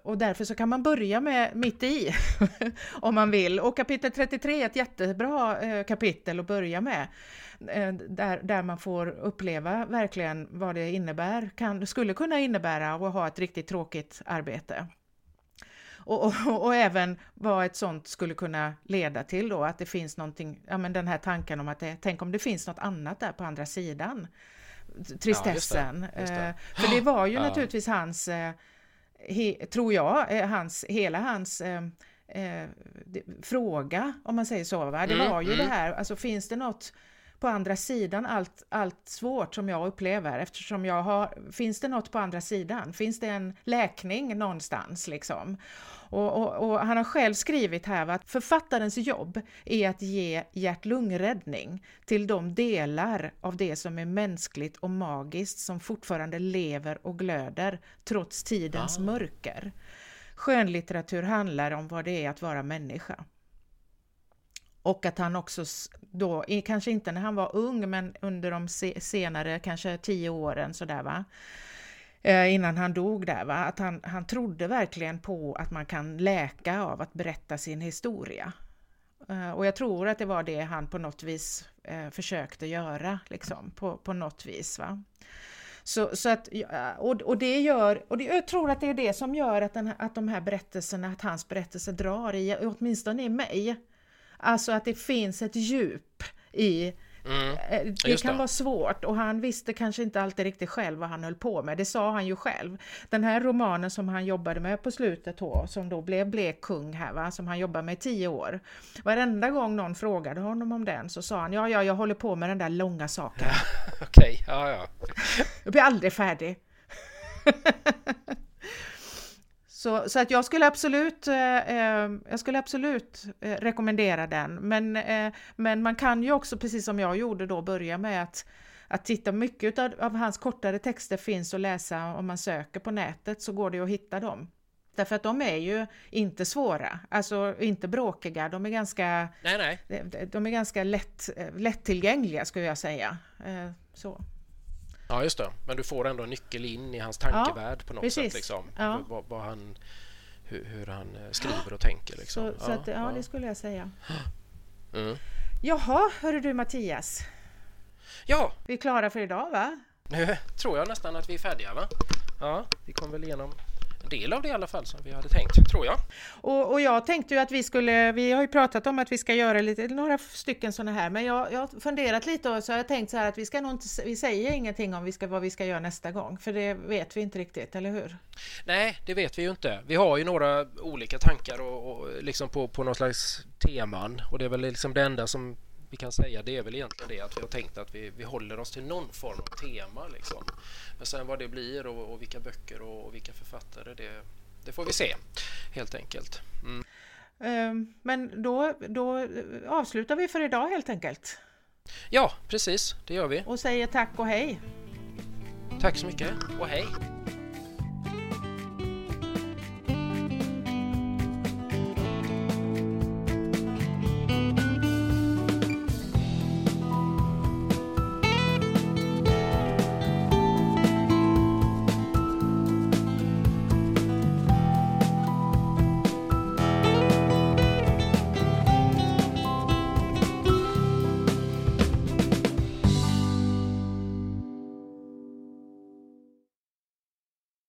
S1: och därför så kan man börja med mitt i om man vill. Och kapitel 33 är ett jättebra eh, kapitel att börja med. Eh, där, där man får uppleva verkligen vad det innebär, kan, skulle kunna innebära att ha ett riktigt tråkigt arbete. Och, och, och, även vad ett sånt skulle kunna leda till då, att det finns någonting, ja men den här tanken om att det, tänk om det finns något annat där på andra sidan. Tristessen. Ja, just det, just det. För det var ju ja. naturligtvis hans he, tror jag, hans, hela hans eh, eh, fråga, om man säger så. Va? Det mm, var ju mm. det här, alltså finns det något på andra sidan allt, allt svårt som jag upplever eftersom jag har, finns det något på andra sidan? Finns det en läkning någonstans liksom? Och, och, och, han har själv skrivit här att författarens jobb är att ge hjärt-lungräddning till de delar av det som är mänskligt och magiskt som fortfarande lever och glöder trots tidens ah. mörker. Skönlitteratur handlar om vad det är att vara människa. Och att han också då, kanske inte när han var ung, men under de senare kanske tio åren sådär va, Eh, innan han dog där, va? att han, han trodde verkligen på att man kan läka av att berätta sin historia. Eh, och jag tror att det var det han på något vis eh, försökte göra, liksom, på, på något vis. Va? Så, så att, och, och det gör, och det, jag tror att det är det som gör att, den, att de här berättelserna, att hans berättelse drar i, åtminstone i mig. Alltså att det finns ett djup i Mm. Eh, det kan det. vara svårt och han visste kanske inte alltid riktigt själv vad han höll på med. Det sa han ju själv. Den här romanen som han jobbade med på slutet då, som då blev Blek kung här, va? som han jobbade med i tio år. Varenda gång någon frågade honom om den så sa han ja, ja, jag håller på med den där långa saken.
S2: Okej, okay. ja, ja.
S1: jag blir aldrig färdig. Så, så att jag skulle absolut, eh, eh, jag skulle absolut eh, rekommendera den. Men, eh, men man kan ju också, precis som jag gjorde då, börja med att, att titta. Mycket av, av hans kortare texter finns att läsa om man söker på nätet så går det att hitta dem. Därför att de är ju inte svåra, alltså inte bråkiga, de är ganska,
S2: nej, nej.
S1: De, de är ganska lätt, lättillgängliga skulle jag säga. Eh, så.
S2: Ja, just det. Men du får ändå en nyckel in i hans tankevärld ja, på något precis. sätt. Liksom. Ja. Vad, vad, han, hur, hur, han eh, skriver och tänker. Liksom.
S1: Så, så att, ja, det skulle jag säga. Mm. Jaha, hörru du Mattias.
S2: Ja!
S1: Vi är klara för idag va?
S2: Nu tror jag nästan att vi är färdiga va? Ja, vi kom väl igenom en del av det i alla fall som vi hade tänkt, tror jag.
S1: Och, och jag tänkte ju att vi skulle, vi har ju pratat om att vi ska göra lite, några stycken sådana här, men jag, jag har funderat lite och så har jag tänkt så här att vi ska nog inte, vi säger ingenting om vi ska, vad vi ska göra nästa gång, för det vet vi inte riktigt, eller hur?
S2: Nej, det vet vi ju inte. Vi har ju några olika tankar och, och liksom på, på någon slags teman och det är väl liksom det enda som vi kan säga det är väl egentligen det att vi har tänkt att vi, vi håller oss till någon form av tema. Liksom. Men sen vad det blir och, och vilka böcker och, och, vilka författare det, det får vi se helt enkelt. Mm.
S1: Ehm, men då, då avslutar vi för idag helt enkelt.
S2: Ja, precis, det gör vi.
S1: Och säger tack och hej.
S2: Tack så mycket och hej.